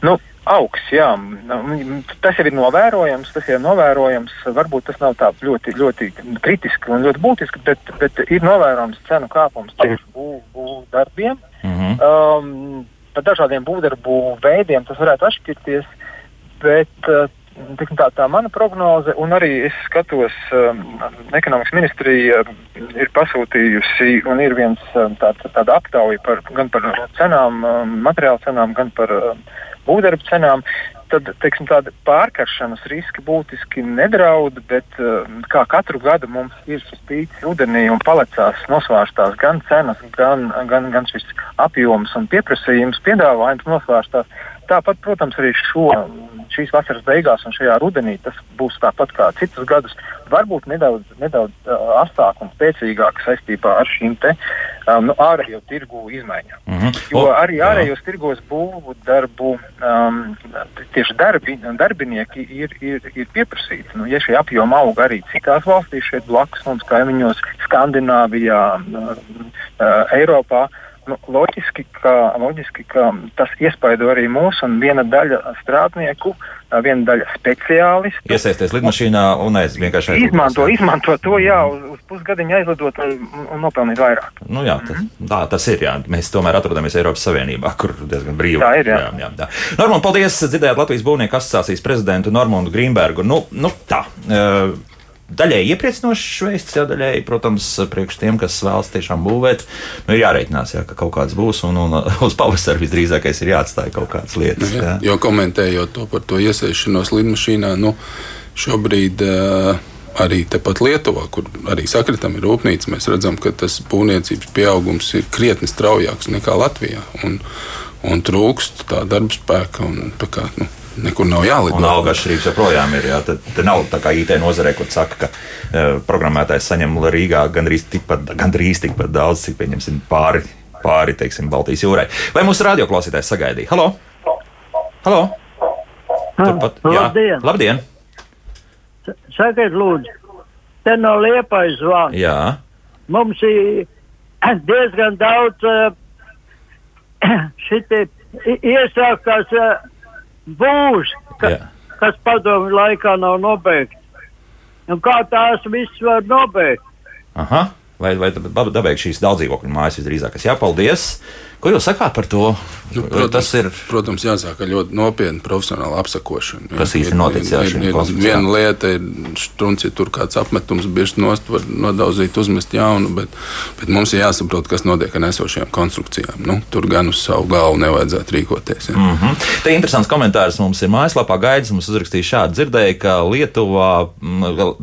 Nu, augs, jā. Nu, tas jau ir novērojams, tas jau ir novērojams. Varbūt tas nav tā ļoti, ļoti kritiski un ļoti būtiski, bet, bet ir novērojams cenu kāpums tieši būvdarbiem. Būv, būv mm -hmm. um, par dažādiem būvdarbu veidiem tas varētu atšķirties. Bet uh, tā, tā mana prognoze, un arī es skatos, um, ekonomikas ministrija ir pasūtījusi, un ir viens tāds, tāda aptauja par, gan par cenām, materiālu cenām, gan par būvdarbu cenām tad teiksim, tāda pārkaršanas riski būtiski nedraud, bet uh, kā katru gadu mums ir šis pīcis rudenī un palecās nosvārstās gan cenas, gan, gan, gan šis apjoms un pieprasījums, piedāvājums nosvārstās. Tāpat, protams, arī šo, šīs vasaras beigās un šajā rudenī tas būs tāpat kā citus gadus. Varbūt nedaudz, nedaudz uh, astāk un spēcīgāk saistībā ar šīm te, um, nu, ārējo tirgu izmaiņām. Mm -hmm. Jo arī ārējos tirgos būvu darbu um, tieši darbi, darbinieki ir, ir, ir pieprasīti. Nu, ja šie apjomi aug arī citās valstīs, šeit blakus mums kaimiņos, Skandināvijā, uh, uh, Eiropā, uh, nu, loģiski, ka, loģiski, ka tas iespaido arī mūs un viena daļa strādnieku, viena daļa speciālistu. Iesaisties lidmašīnā un aiz vienkārši aizlidot. Izmanto, izmanto to, jā, uz, uz pusgadiņu aizlidot un, un nopelnīt vairāk. Nu jā, tas, mm -hmm. tā tas ir, jā. Mēs tomēr atrodamies Eiropas Savienībā, kur diezgan brīvi. Tā ir, jā. jā, jā tā. Normand, paldies, dzirdējāt Latvijas būvnieku asociācijas prezidentu Normundu Grīnbergu. Nu, nu tā. Uh, daļai iepriecinošs veids, jā, daļai, protams, priekš tiem, kas vēlas tiešām būvēt, nu, ir jārēķinās, jā, ka kaut kāds būs, un, un uz pavasara visdrīzākais ir jāatstāj kaut kādas lietas. Jā. Jo komentējot to par to iesaistīšanos lidmašīnā, nu, Šobrīd uh, arī tepat Lietuvā, kur arī sakritam ir rūpnīca, mēs redzam, ka tas būvniecības pieaugums ir krietni straujāks nekā Latvijā. Un, un trūkst tā darba spēka. Un, tā kā, nu, Nekur nav jālido. Un alga atšķirības joprojām ir. Jā. Tad, tad nav tā kā IT nozarē, kur saka, ka uh, programmētājs saņem Rīgā gandrīz tikpat, gandrīz tikpat daudz, cik pieņemsim pāri, pāri teiksim, Baltijas jūrai. Vai mūsu radioklausītājs sagaidīja? Halo! Halo! Turpat, jā. Labdien! Labdien. Sakiet, lūdzu, te no liepais zvans. Jā. Mums ir diezgan daudz uh, šitie iesākās uh, būs, ka, kas padomu laikā nav nobeigts. Un kā tās viss var nobeigt? Aha. Vai, vai dabeigt šīs daudzdzīvokļu mājas visdrīzāk? Jā, paldies! Ko jūs sakāt par to? Nu, protams, tas ir. Protams, jāsāk ar ļoti nopietnu profesionālu apsakošanu. Kas īstenībā noticis ar šīm lietām? Viena lieta ir strunci, tur kāds apmetums bieži nost, var nodauzīt, uzmest jaunu, bet, bet mums ir jāsaprot, kas notiek ar esošajām konstrukcijām. Nu, tur gan uz savu galvu nevajadzētu rīkoties. Ja. Mm -hmm. Te interesants komentārs mums ir mājaslapā gaidis. Mums uzrakstīja šādi dzirdēja, ka Lietuvā,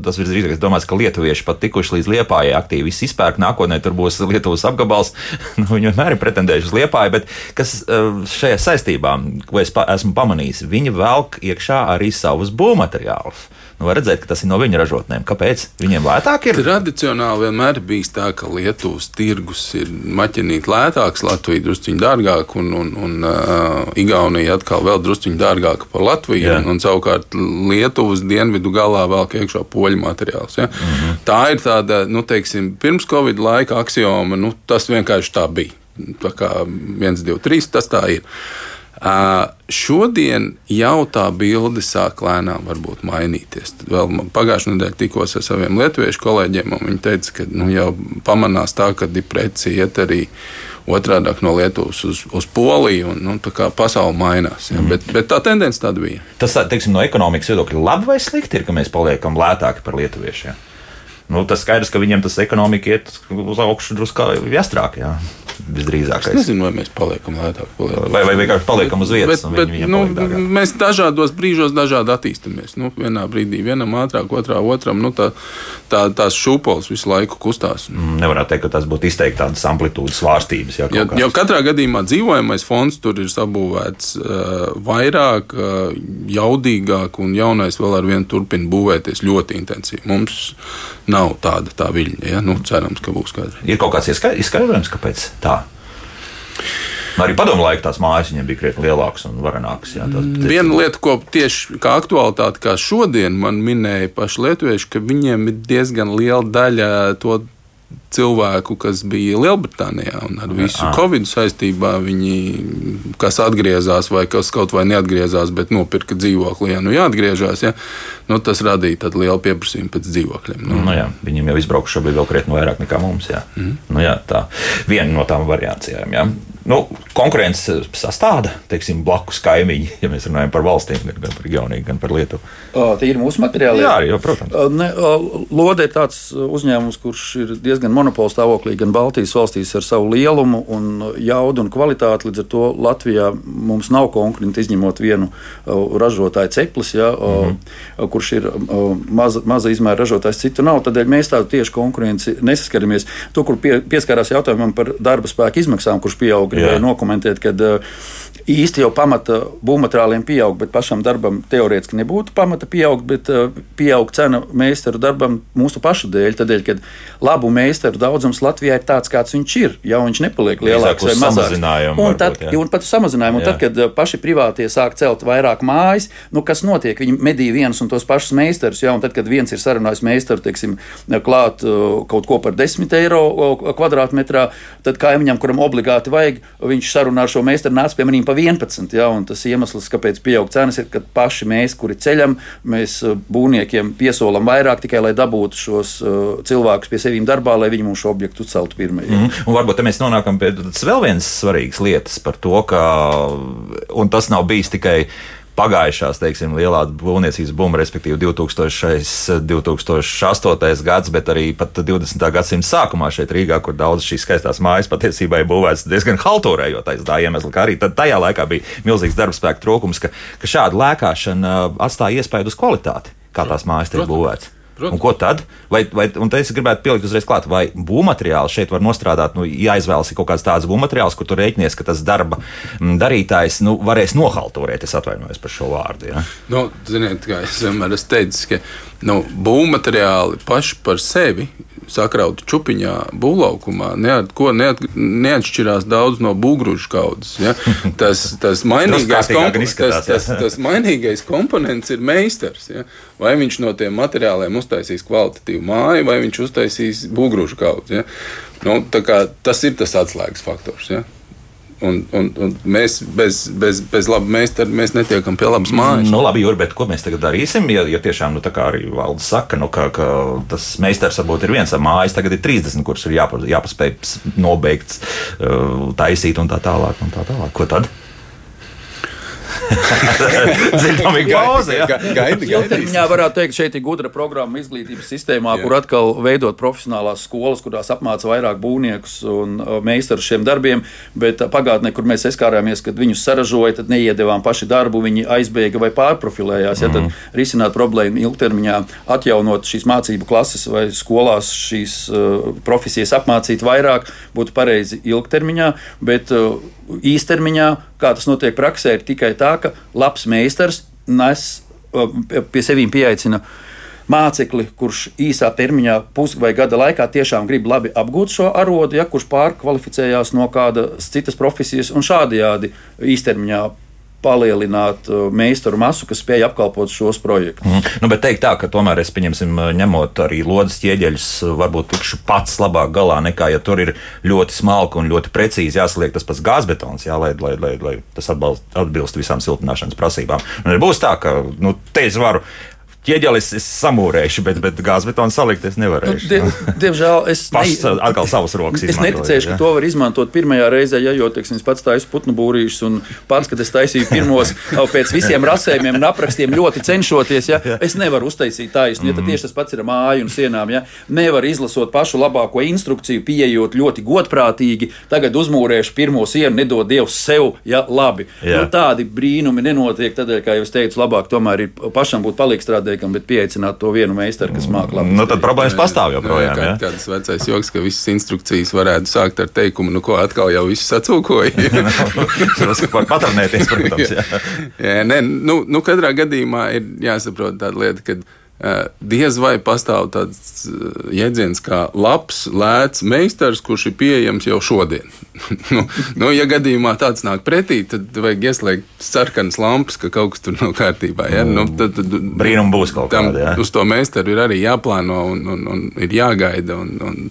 tas ir drīzāk domāts, ka lietuvieši pat tikuši līdz Liepājai aktīvi izpērk. Nākotnē tur būs Lietuvas apgabals. nu, viņi vienmēr ir pretendējuši uz Liepāju, bet kas eh, šajā saistībā, ko es pa, esmu pamanījis, viņi velk iekšā arī savus būvmateriālus. Nu, var redzēt, ka tas ir no viņa ražotnēm. Kāpēc? Viņiem lētāk ir? Tradicionāli vienmēr bijis tā, ka Lietuvas tirgus ir maķinīt lētāks, Latvija drusciņā dārgāk, un, un, un uh, Igaunija atkal vēl drusciņā dārgāka par Latviju. Un, un savukārt Lietuvas dienvidu galā vēl iekšā poļu materiāls. Ja? Mm -hmm. Tā ir tāda, nu, teiksim, pirms Covid laika axioma, nu, tas vienkārši tā bija. Tā kā 1, 2, 3 tas tā ir. Uh, šodien jau tā bilde sāk lēnām mainīties. Tad vēl pagājušajā nedēļā tikos ar saviem lietuviešu kolēģiem, un viņi teica, ka nu, jau pamanās tā, ka depresija iet arī otrādi no Lietuvas uz, uz Poliju, un nu, tā kā pasaule mainās. Ja? Mm. Bet, bet tā tendence tāda bija. Tas, teiksim, no ekonomikas viedokļa, labi vai slikti ir, ka mēs paliekam lētāki par lietuviešiem? Nu, tas skaidrs, ka viņiem tas ekonomika iet uz augšu drusku jāstrāk. Jā visdrīzāk. Es nezinu, vai mēs paliekam lētāk. Paliekam. Vai, vai vienkārši paliekam uz vietas. Bet, bet, nu, mēs dažādos brīžos dažādi attīstāmies. Nu, vienā brīdī vienam ātrāk, otrā otram. Nu, tā, tā, tās šūpoles visu laiku kustās. Mm, nevarētu teikt, ka tas būtu izteikti tādas amplitūdas svārstības. Jā, jo, jo katrā gadījumā dzīvojamais fonds tur ir sabūvēts uh, vairāk, uh, jaudīgāk, un jaunais vēl ar vienu turpina būvēties ļoti intensīvi. Mums nav tāda tā viļņa. Ja? Nu, cerams, ka būs kādreiz. Ir kaut kāds izskaidrojums, kāpēc tā? Arī padomu laikā tās mājas viņiem bija krietni lielākas un varenākas. Jā, tās, tās, Viena lieta, ko tieši kā aktualitāte, kā šodien man minēja paši lietuvieši, ka viņiem ir diezgan liela daļa to cilvēku, kas bija Lielbritānijā un ar visu Jā. Covid saistībā, viņi kas atgriezās vai kas kaut vai neatgriezās, bet nopirka dzīvokli. Ja nu jāatgriežas, ja, nu, tas radīja lielu pieprasījumu pēc dzīvokļiem. Nu. Nu, jā, viņiem jau izbraukuši bija vēl krietni vairāk nekā mums. Jā. Mm. Nu, jā, tā viena no tām variācijām. Jā. Nu, konkurence sastāvda teiksim, blakus kaimiņi, ja mēs runājam par valstīm, gan par Igauniju, gan par Lietuvu. Tie ir mūsu materiāli. Jā, jau, protams. Ne, Lode ir tāds uzņēmums, kurš ir diezgan monopols stāvoklī gan Baltijas valstīs ar savu lielumu un jaudu un kvalitāti. Līdz ar to Latvijā mums nav konkurenti izņemot vienu ražotāju ceplis, ja, mm -hmm. kurš ir maza, maza izmēra ražotājs, citu nav. Tādēļ mēs tādu tieši konkurenci nesaskaramies. To, kur pie, pieskārās jautājumam par darba spēku izmaksām, kurš pieaug gribēju nokomentēt, ka uh, īsti jau pamata būvmateriāliem pieaug, bet pašam darbam teorētiski nebūtu pamata pieaugt, bet uh, pieaug cena meistaru darbam mūsu pašu dēļ. Tādēļ, ka labu meistaru daudzums Latvijā ir tāds, kāds viņš ir. Jau viņš nepaliek lielāks vai mazāks. Un, tad, varbūt, un pat samazinājumu. Un tad, kad uh, paši privātie sāk celt vairāk mājas, nu, kas notiek? Viņi medī viens un tos pašus meistarus. Ja? Un tad, kad viens ir sarunājis meistaru, teiksim, klāt kaut ko par 10 eiro kvadrātmetrā, tad kaimiņam, kuram obligāti vajag, viņš sarunā ar šo meistaru nāc pie maniem pa 11. Ja, tas iemesls, kāpēc pieaug cenas, ir, ka paši mēs, kuri ceļam, mēs uh, būvniekiem piesolam vairāk tikai lai dabūtu šos uh, cilvēkus pie sevis darbā, lai viņi mūsu objektu celtu pirmie. Mm -hmm. Un varbūt mēs nonākam pie vēl vienas svarīgas lietas par to, ka tas nav bijis tikai pagājušās, teiksim, lielā būvniecības bumba, respektīvi 2000, 2008. gads, bet arī pat 20. gadsimta sākumā šeit Rīgā, kur daudz šīs skaistās mājas patiesībā ir būvētas diezgan halturējot aiz tā iemesla, ka arī tajā laikā bija milzīgs darbspēka trūkums, ka, ka šāda lēkāšana atstāja iespēju uz kvalitāti kā tās mājas tiek būvētas. Protams. Un ko tad? Vai, vai, un te es gribētu pielikt uzreiz klāt, vai būvmateriāli šeit var nostrādāt, nu, jāizvēlas kaut kāds tāds būvmateriāls, kur tur rēķinies, ka tas darba mm, darītājs nu, varēs nohalturēt. Es atvainojos par šo vārdu. Ja? Nu, ziniet, kā es vienmēr esmu teicis, ka nu, būvmateriāli paši par sevi sakrauta čupiņā, būvlaukumā, neat, ko neat, neatšķirās daudz no būgružu kaudzes. Ja? Tas, tas, mainīgais tas, tas, tas mainīgais komponents ir meistars. Ja? Vai viņš no tiem materiāliem uztaisīs kvalitatīvu māju, vai viņš uztaisīs būgružu kaudzi. Ja? Nu, tas ir tas atslēgas faktors. Ja? Un, un, un mēs bez, bez, bez laba meistara mēs netiekam pie labas mājas. Nu, labi, Jur, bet ko mēs tagad darīsim? Ja, ja tiešām nu, arī valdes saka, nu, ka, ka tas meistars varbūt ir viens mājas, tagad ir 30, kurus ir jāpa, jāpaspēj nobeigt, uh, taisīt un tā tālāk. Un tā tālāk. Ko tad? Zinām, ir gauze. Ilgtermiņā varētu teikt, šeit ir gudra programma izglītības sistēmā, jā. kur atkal veidot profesionālās skolas, kurās apmāca vairāk būvniekus un uh, meistarus šiem darbiem, bet uh, pagātnē, kur mēs saskārāmies, kad viņus saražoja, tad neiedevām paši darbu, viņi aizbēga vai pārprofilējās. Ja, tad mhm. risināt problēmu ilgtermiņā, atjaunot šīs mācību klases vai skolās šīs uh, profesijas apmācīt vairāk, būtu pareizi ilgtermiņā, bet uh, īstermiņā, kā tas notiek praksē, ir tikai tā, ka labs meistars nes pie sevis pieaicina mācekli, kurš īsā termiņā, pus vai gada laikā tiešām grib labi apgūt šo arodu, ja kurš pārkvalificējās no kādas citas profesijas un šādajādi īstermiņā palielināt uh, meistaru masu, kas spēj apkalpot šos projektus. Mm. Nu, bet teikt tā, ka tomēr es pieņemsim, uh, ņemot arī lodes ķieģeļus, uh, varbūt tikšu pats labāk galā nekā, ja tur ir ļoti smalki un ļoti precīzi jāsaliek tas pats gāzbetons, jā, lai, lai, lai, lai tas atbalst, atbilst visām siltināšanas prasībām. Un būs tā, ka nu, te es varu ķieģelis es samūrēšu, bet, bet gāzbetonu salikt es nevarēšu. Nu, die, diemžēl es pats ne... atkal savas rokas. Es neticēšu, ja? ka to var izmantot pirmajā reizē, ja jau teiksim, pats taisu putnu būrīšus un pats, kad es taisīju pirmos pēc visiem rasējumiem un aprakstiem ļoti cenšoties, ja es nevaru uztaisīt taisnu. Ja, tad mhm. tieši tas pats ir māju un sienām. Ja? Nevar izlasot pašu labāko instrukciju, pieejot ļoti godprātīgi. Tagad uzmūrēšu pirmo sienu, nedod Dievs sev, ja labi. Ja. Nu, tādi brīnumi nenotiek, tādēļ, kā jau es teicu, labāk tomēr ir pašam būt palīgstrādē liekam, bet pieaicināt to vienu meistaru, kas māca labi. Nu, tad problēmas pastāv joprojām. Jā, kā, kāds vecais joks, ka visas instrukcijas varētu sākt ar teikumu, nu ko atkal jau viss sacūkoja. Tas var patronēties, protams. Jā. jā, nē, nu, nu, katrā gadījumā ir jāsaprot tāda lieta, ka diez vai pastāv tāds jēdziens kā labs, lēts meistars, kurš ir pieejams jau šodien. nu, nu, ja gadījumā tāds nāk pretī, tad vajag ieslēgt sarkanas lampas, ka kaut kas tur nav kārtībā. Ja? Nu, tad, tad, Brīnum būs kaut tam, kāda. Ja? Uz to meistaru ir arī jāplāno un, un, un ir jāgaida. Un, un,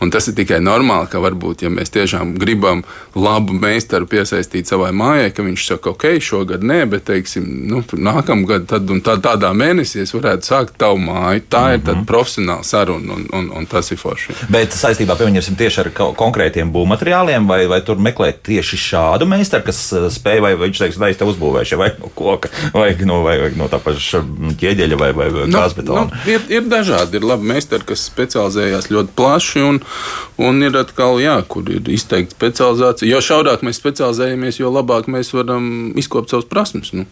un tas ir tikai normāli, ka varbūt, ja mēs tiešām gribam labu meistaru piesaistīt savai mājai, ka viņš saka, ok, šogad nē, bet teiksim, nu, nākamgad tad un tā, tādā mēnesī es varētu sākt tavu māju. Tā mm -hmm. ir tāda mhm. profesionāla saruna, un, un, un tas ir forši. Bet saistībā pieņemsim tieši ar konkrētiem būvmateriāliem, vai, vai tur meklēt tieši šādu meistaru, kas uh, spēj, vai viņš teiks, lai es te uzbūvēšu, vai no koka, vai no, vai, vai no tā paša ķieģeļa, vai, vai gāzbetona. Nu, nu, ir, ir dažādi, ir labi meistari, kas specializējās ļoti plaši, un, un ir atkal, jā, kur ir izteikti specializācija. Jo šaurāk mēs specializējamies, jo labāk mēs varam izkopt savus prasmes. Nu.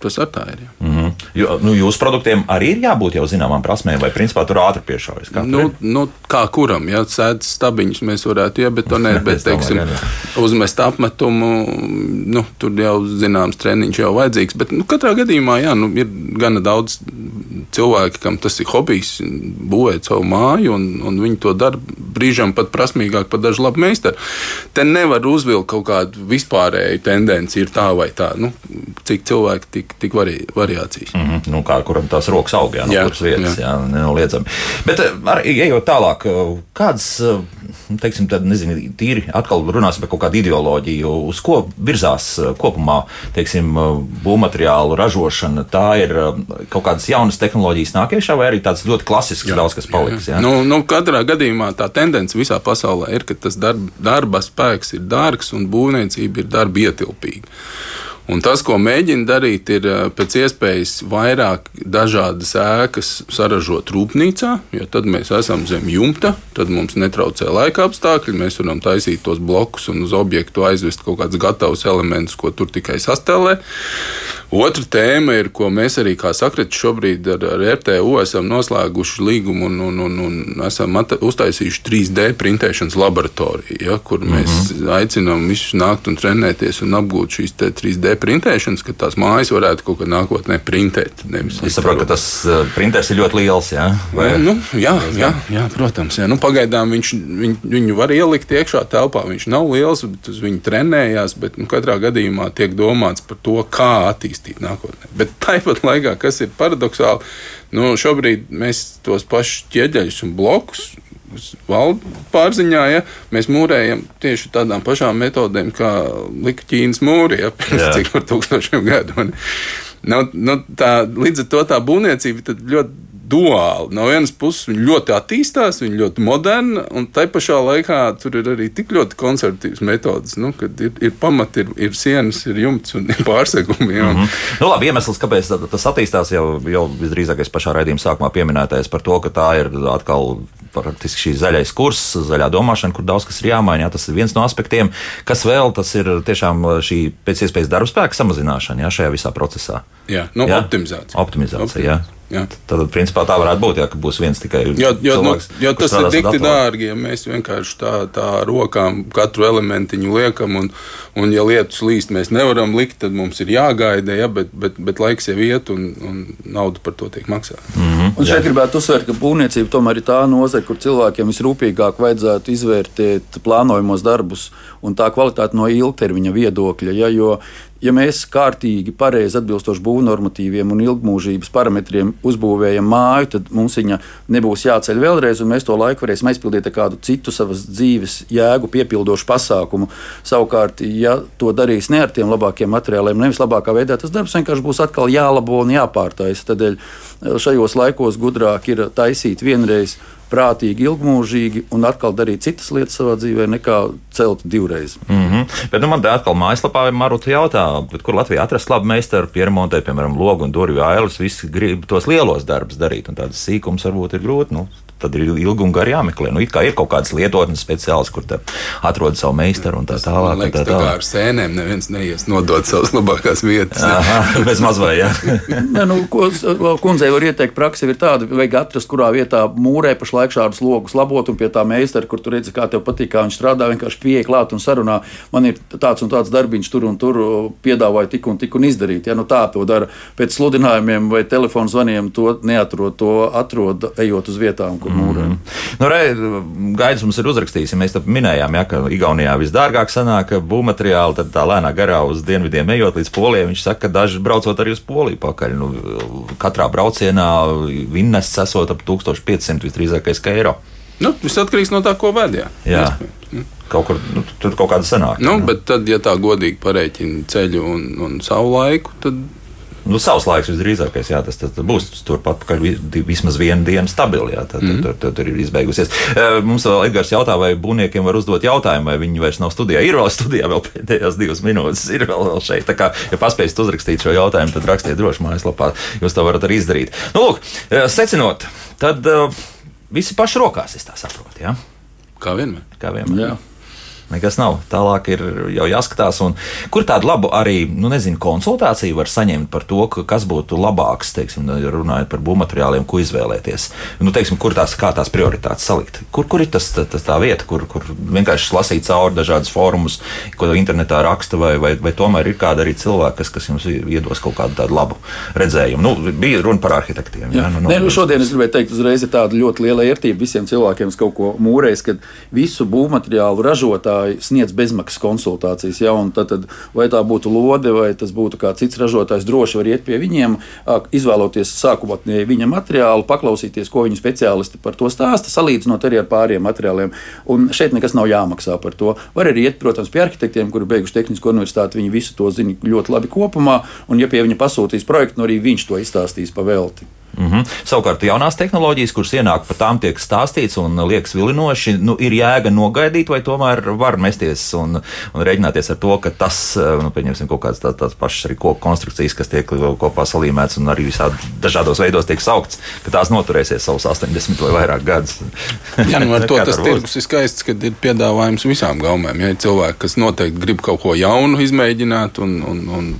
Tas ar tā ir. Mm -hmm. jo, nu, jūsu produktiem arī ir jābūt jau zināmām prasmēm, vai principā tur ātri piešaujas? Nu, nu, kā kuram, ja sēdes stabiņus mēs varētu iebetonēt, bet, teiksim, uzmest apmetumu, nu, tur jau zināms treniņš jau vajadzīgs. Bet nu, katrā gadījumā jā, nu, ir gana daudz cilvēki, kam tas ir hobijs, būvēt savu māju, un, un viņi to dara brīžam pat prasmīgāk par dažu labu meistaru. Te nevar uzvilkt kaut kādu vispārēju tendenci, ir tā vai tā. Nu, cik cilvēki tik, tik vari, variācijas. Mm -hmm. nu, kā kuram tās rokas aug, jā, no jā, kuras vietas, jā. jā, nenoliedzami. Bet eh, arī ejot tālāk, eh, kādas, eh, teiksim, tad, nezinu, tīri atkal runāsim par kaut kādu ideoloģiju, uz ko virzās kopumā, teiksim, būvmateriālu ražošana, tā ir kaut kādas jaunas tehnoloģijas nākiešā, vai arī tāds ļoti klasisks jā, daudz kas paliks? Jā, jā. Nu, nu, katrā gadījumā tā tendence visā pasaulē ir, ka tas darba, darba spēks ir dārgs un būvniecība ir darba ietilpīga. Un tas, ko mēģina darīt, ir eh, pēc iespējas vairāk dažādas ēkas saražot rūpnīcā, jo tad mēs esam zem jumta, tad mums netraucē laika apstākļi, mēs varam taisīt tos blokus un uz objektu aizvest kaut kādus gatavus elementus, ko tur tikai sastelē. Otra tēma ir, ko mēs arī kā sakritis šobrīd ar, ar RTU esam noslēguši līgumu un, un, un, un esam uztaisījuši 3D printēšanas laboratoriju, ja, kur mēs mm -hmm. aicinām visus nākt un trenēties un apgūt šīs 3D printēšanas, ka tās mājas varētu kaut kad nākotnē printēt. Es saprotu, ka tas uh, printers ir ļoti liels. Ja? Vai? Nu, jā, jā, jā, protams. Jā. Nu, pagaidām viņš, viņ, viņu var ielikt iekšā telpā. Viņš nav liels, bet uz viņu trenējās. Bet, nu, katrā gadījumā tiek domāts par to, kā attīstīt attīstīt nākotnē. Bet tāpat laikā, kas ir paradoxāli, nu, šobrīd mēs tos pašus ķieģeļus un blokus valdu pārziņā, ja mēs mūrējam tieši tādām pašām metodēm, kā lika Ķīnas mūri, ja pirms cik par tūkstošiem gadu. Nu, nu, tā, līdz ar to tā būvniecība ļoti duāli. No vienas puses viņi ļoti attīstās, viņi ļoti moderni, un tai pašā laikā tur ir arī tik ļoti konservatīvas metodas, nu, kad ir, ir pamati, ir, ir sienas, ir jumts un ir pārsegumi. Un... Mm -hmm. nu, labi, iemesls, kāpēc tas attīstās, jau, jau visdrīzākais pašā raidījuma sākumā pieminētais par to, ka tā ir atkal praktiski šī zaļais kurs, zaļā domāšana, kur daudz kas ir jāmaina. Jā, tas ir viens no aspektiem, kas vēl tas ir tiešām šī pēc iespējas darba spēka samazināšana jā, šajā visā procesā. Jā, nu, jā? optimizācija. Optimizācija, optimizācija. jā. Jā. Tad, principā, tā varētu būt, ja būs viens tikai jo, jo, nu, cilvēks. Nu, jo tas ir tik dārgi, ja mēs vienkārši tā, tā rokām katru elementiņu liekam, un, un ja lietus līst, mēs nevaram likt, tad mums ir jāgaida, ja, bet, bet, bet laiks jau iet, un, un nauda par to tiek maksāta. Mm -hmm. Un šeit Jā. gribētu uzsvērt, ka būvniecība tomēr ir tā nozare, kur cilvēkiem visrūpīgāk vajadzētu izvērtēt plānojamos darbus un tā kvalitāti no ilgtermiņa viedokļa. Ja, jo ja mēs kārtīgi, pareizi atbilstoši būvnormatīviem un ilgmūžības parametriem uzbūvējam māju, tad mums viņa nebūs jāceļ vēlreiz, un mēs to laiku varēsim aizpildīt ar kādu citu savas dzīves jēgu piepildošu pasākumu. Savukārt, ja to darīs ne ar tiem labākiem materiāliem, nevis labākā veidā, tas darbs vienkārši būs atkal jālabo un jāpārtaisa. Tādēļ šajos laikos gudrāk ir taisīt vienreiz prātīgi, ilgmūžīgi un atkal darīt citas lietas savā dzīvē, nekā celt divreiz. Mm -hmm. Bet nu, man te atkal mājaslapā Maruta jautā, kur Latvijā atrast labu meistaru pieremontēt, piemēram, logu un durvju ailes. Visi grib tos lielos darbus darīt, un tādas sīkums varbūt ir grūti. Nu, tad ir ilgi un gari jāmeklē. Nu, ir kaut kādas lietotnes speciāls, kur atrod savu meistaru un tā tālāk. Man liekas, tā, tā. tā kā ar sēnēm neviens neies nodot savas labākās vietas. Aha, bez mazvai, jā. ne, nu, ko, kundzei var ieteikt, praksa ir tāda, vajag atrast, kurā vietā mūrē pašlaik šādus logus labot un pie tā meistara, kur tu redzi, kā tev patīk, kā viņš strādā, vienkārši pieeja klāt un sarunā. Man ir tāds un tāds darbiņš tur un tur piedāvāja tik un tik un izdarīt. Ja nu tā to dara pēc sludinājumiem vai telefonu zvaniem, to neatrod, to atrod ejot uz vietām, kur kur mūrē. Mm. Nu, re, Gaidis mums ir uzrakstījis, ja mēs minējām, ja, ka Igaunijā visdārgāk sanāk būvmateriāli, tad tā lēnā garā uz dienvidiem ejot līdz polijai. Viņš saka, ka daži braucot arī uz poliju pakaļ. Nu, katrā braucienā vinnests esot ap 1500 visdrīzākais eiro. Nu, viss atkarīgs no tā, ko vēdījā. Jā. Jā. Kaut kur nu, tur kaut kāda sanāk. Nu, bet tad, ja tā godīgi pareiķina ceļu un, un savu laiku, tad Nu, savs laiks visdrīzākais, jā, tas, tas, būs turpat vismaz vienu dienu stabili. Jā, tad, mm tur, tur, tur ir izbeigusies. Mums vēl Edgars jautā, vai būvniekiem var uzdot jautājumu, vai viņi vairs nav studijā. Ir vēl studijā, vēl pēdējās divas minūtes, ir vēl, vēl šeit. Tā kā, ja paspēsiet uzrakstīt šo jautājumu, tad rakstiet droši mājaslapā. Jūs to varat arī izdarīt. Nu, lūk, secinot, tad uh, visi paši rokās, es tā saprotu. Jā? Kā vienmēr. Kā vienmēr. Jā. Nekas nav. Tālāk ir jau jāskatās, kur tādu labu arī nu, nezinu, konsultāciju var saņemt par to, ka, kas būtu labāks, teiksim, runājot par būvmateriāliem, ko izvēlēties. Nu, teiksim, kur tās, tās prioritātes salikt? Kur, kur ir tas, tas tā vieta, kur, kur vienkārši lasīt cauri dažādas formulas, ko internetā raksta, vai, vai, vai tomēr ir kāda arī cilvēka, kas, kas jums iedos kaut kādu tādu labu redzējumu? Nu, bija runa par arhitektiem. Jā, jā nu, nu, Nē, nu, šodien es gribēju teikt, uzreiz ir tāda ļoti liela vērtība visiem cilvēkiem, kas kaut ko mūrēs, kad visu būvmateriālu ražotāju ražotāji sniedz bezmaksas konsultācijas. Ja, tad, tad, vai tā būtu lode, vai tas būtu kāds cits ražotājs, droši var iet pie viņiem, izvēloties sākotnēji viņa materiālu, paklausīties, ko viņa speciālisti par to stāsta, salīdzinot arī ar pārējiem materiāliem. Un šeit nekas nav jāmaksā par to. Var arī iet, protams, pie arhitektiem, kuri beiguši tehnisko universitāti. Viņi visu to zina ļoti labi kopumā, un, ja pie viņa pasūtīs projektu, nu arī viņš to izstāstīs pa velti. Mm -hmm. Savukārt, jaunās tehnoloģijas, kuras ienāk, par tām tiek stāstīts un liekas vilinoši, nu, ir jēga nogaidīt, vai tomēr var mesties un, un rēķināties ar to, ka tas, nu, pieņemsim, kaut kādas tā, tādas pašas arī koku konstrukcijas, kas tiek kopā salīmētas un arī visādi dažādos veidos tiek saukts, ka tās noturēsies savus 80 vai vairāk gadus. Jā, nu ar to tas tirgus ir skaists, ka ir piedāvājums visām gaumēm. Ja ir cilvēki, kas noteikti grib kaut ko jaunu izmēģināt, un, un, un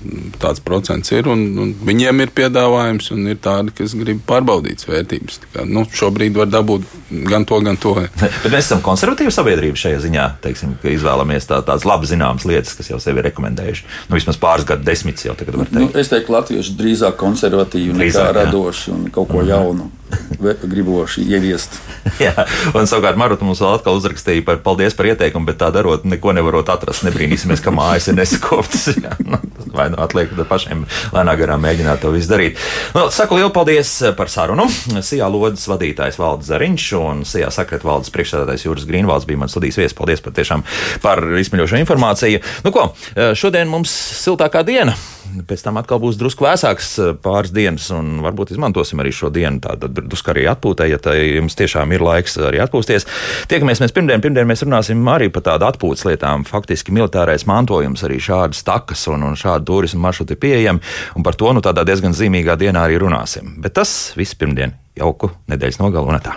tāds procents ir, un, un viņiem ir piedāvājums, un ir tādi, kas grib pārbaudīt vērtības. Kā, nu, šobrīd var dabūt gan to, gan to. Bet mēs esam konservatīva sabiedrība šajā ziņā, teiksim, ka izvēlamies tā, tādas labi zināmas lietas, kas jau sevi ir rekomendējuši. Nu, vismaz pāris gadu desmitus jau tagad var teikt. Nu, es teiktu, latvieši drīzāk konservatīvi drīzāk, nekā radoši un kaut ko mhm. jaunu griboši ieviest. Jā, un savukārt Maruta mums vēl atkal uzrakstīja par paldies par ieteikumu, bet tā darot, neko nevarot atrast. Nebrīnīsimies, ka mājas ir nesakoptas. Nu, vai nu atliek pašiem lēnā garā mēģināt to visu darīt. Nu, saku lielu paldies par sarunu. Sijā lodes vadītājs Valdis Zariņš un Sijā sakrata valdes priekšsēdētājs Jūras Grīnvalds bija mans studijas viesis. Paldies par tiešām par izsmeļošo informāciju. Nu ko, šodien mums siltākā diena. Pēc tam atkal būs drusku vēsāks pāris dienas, un varbūt izmantosim arī šo dienu. Tātad drusku arī atpūtai, ja jums tiešām ir laiks arī atpūsties. Tiekamies mēs pirmdien, pirmdien mēs runāsim arī par tādu atpūtas lietām. Faktiski militārais mantojums arī šādas takas un, un šādu turismu maršruti ir pieejami, un par to nu tādā diezgan zīmīgā dienā arī runāsim. Bet tas viss pirmdien. Jauku nedēļas nogalu un tā.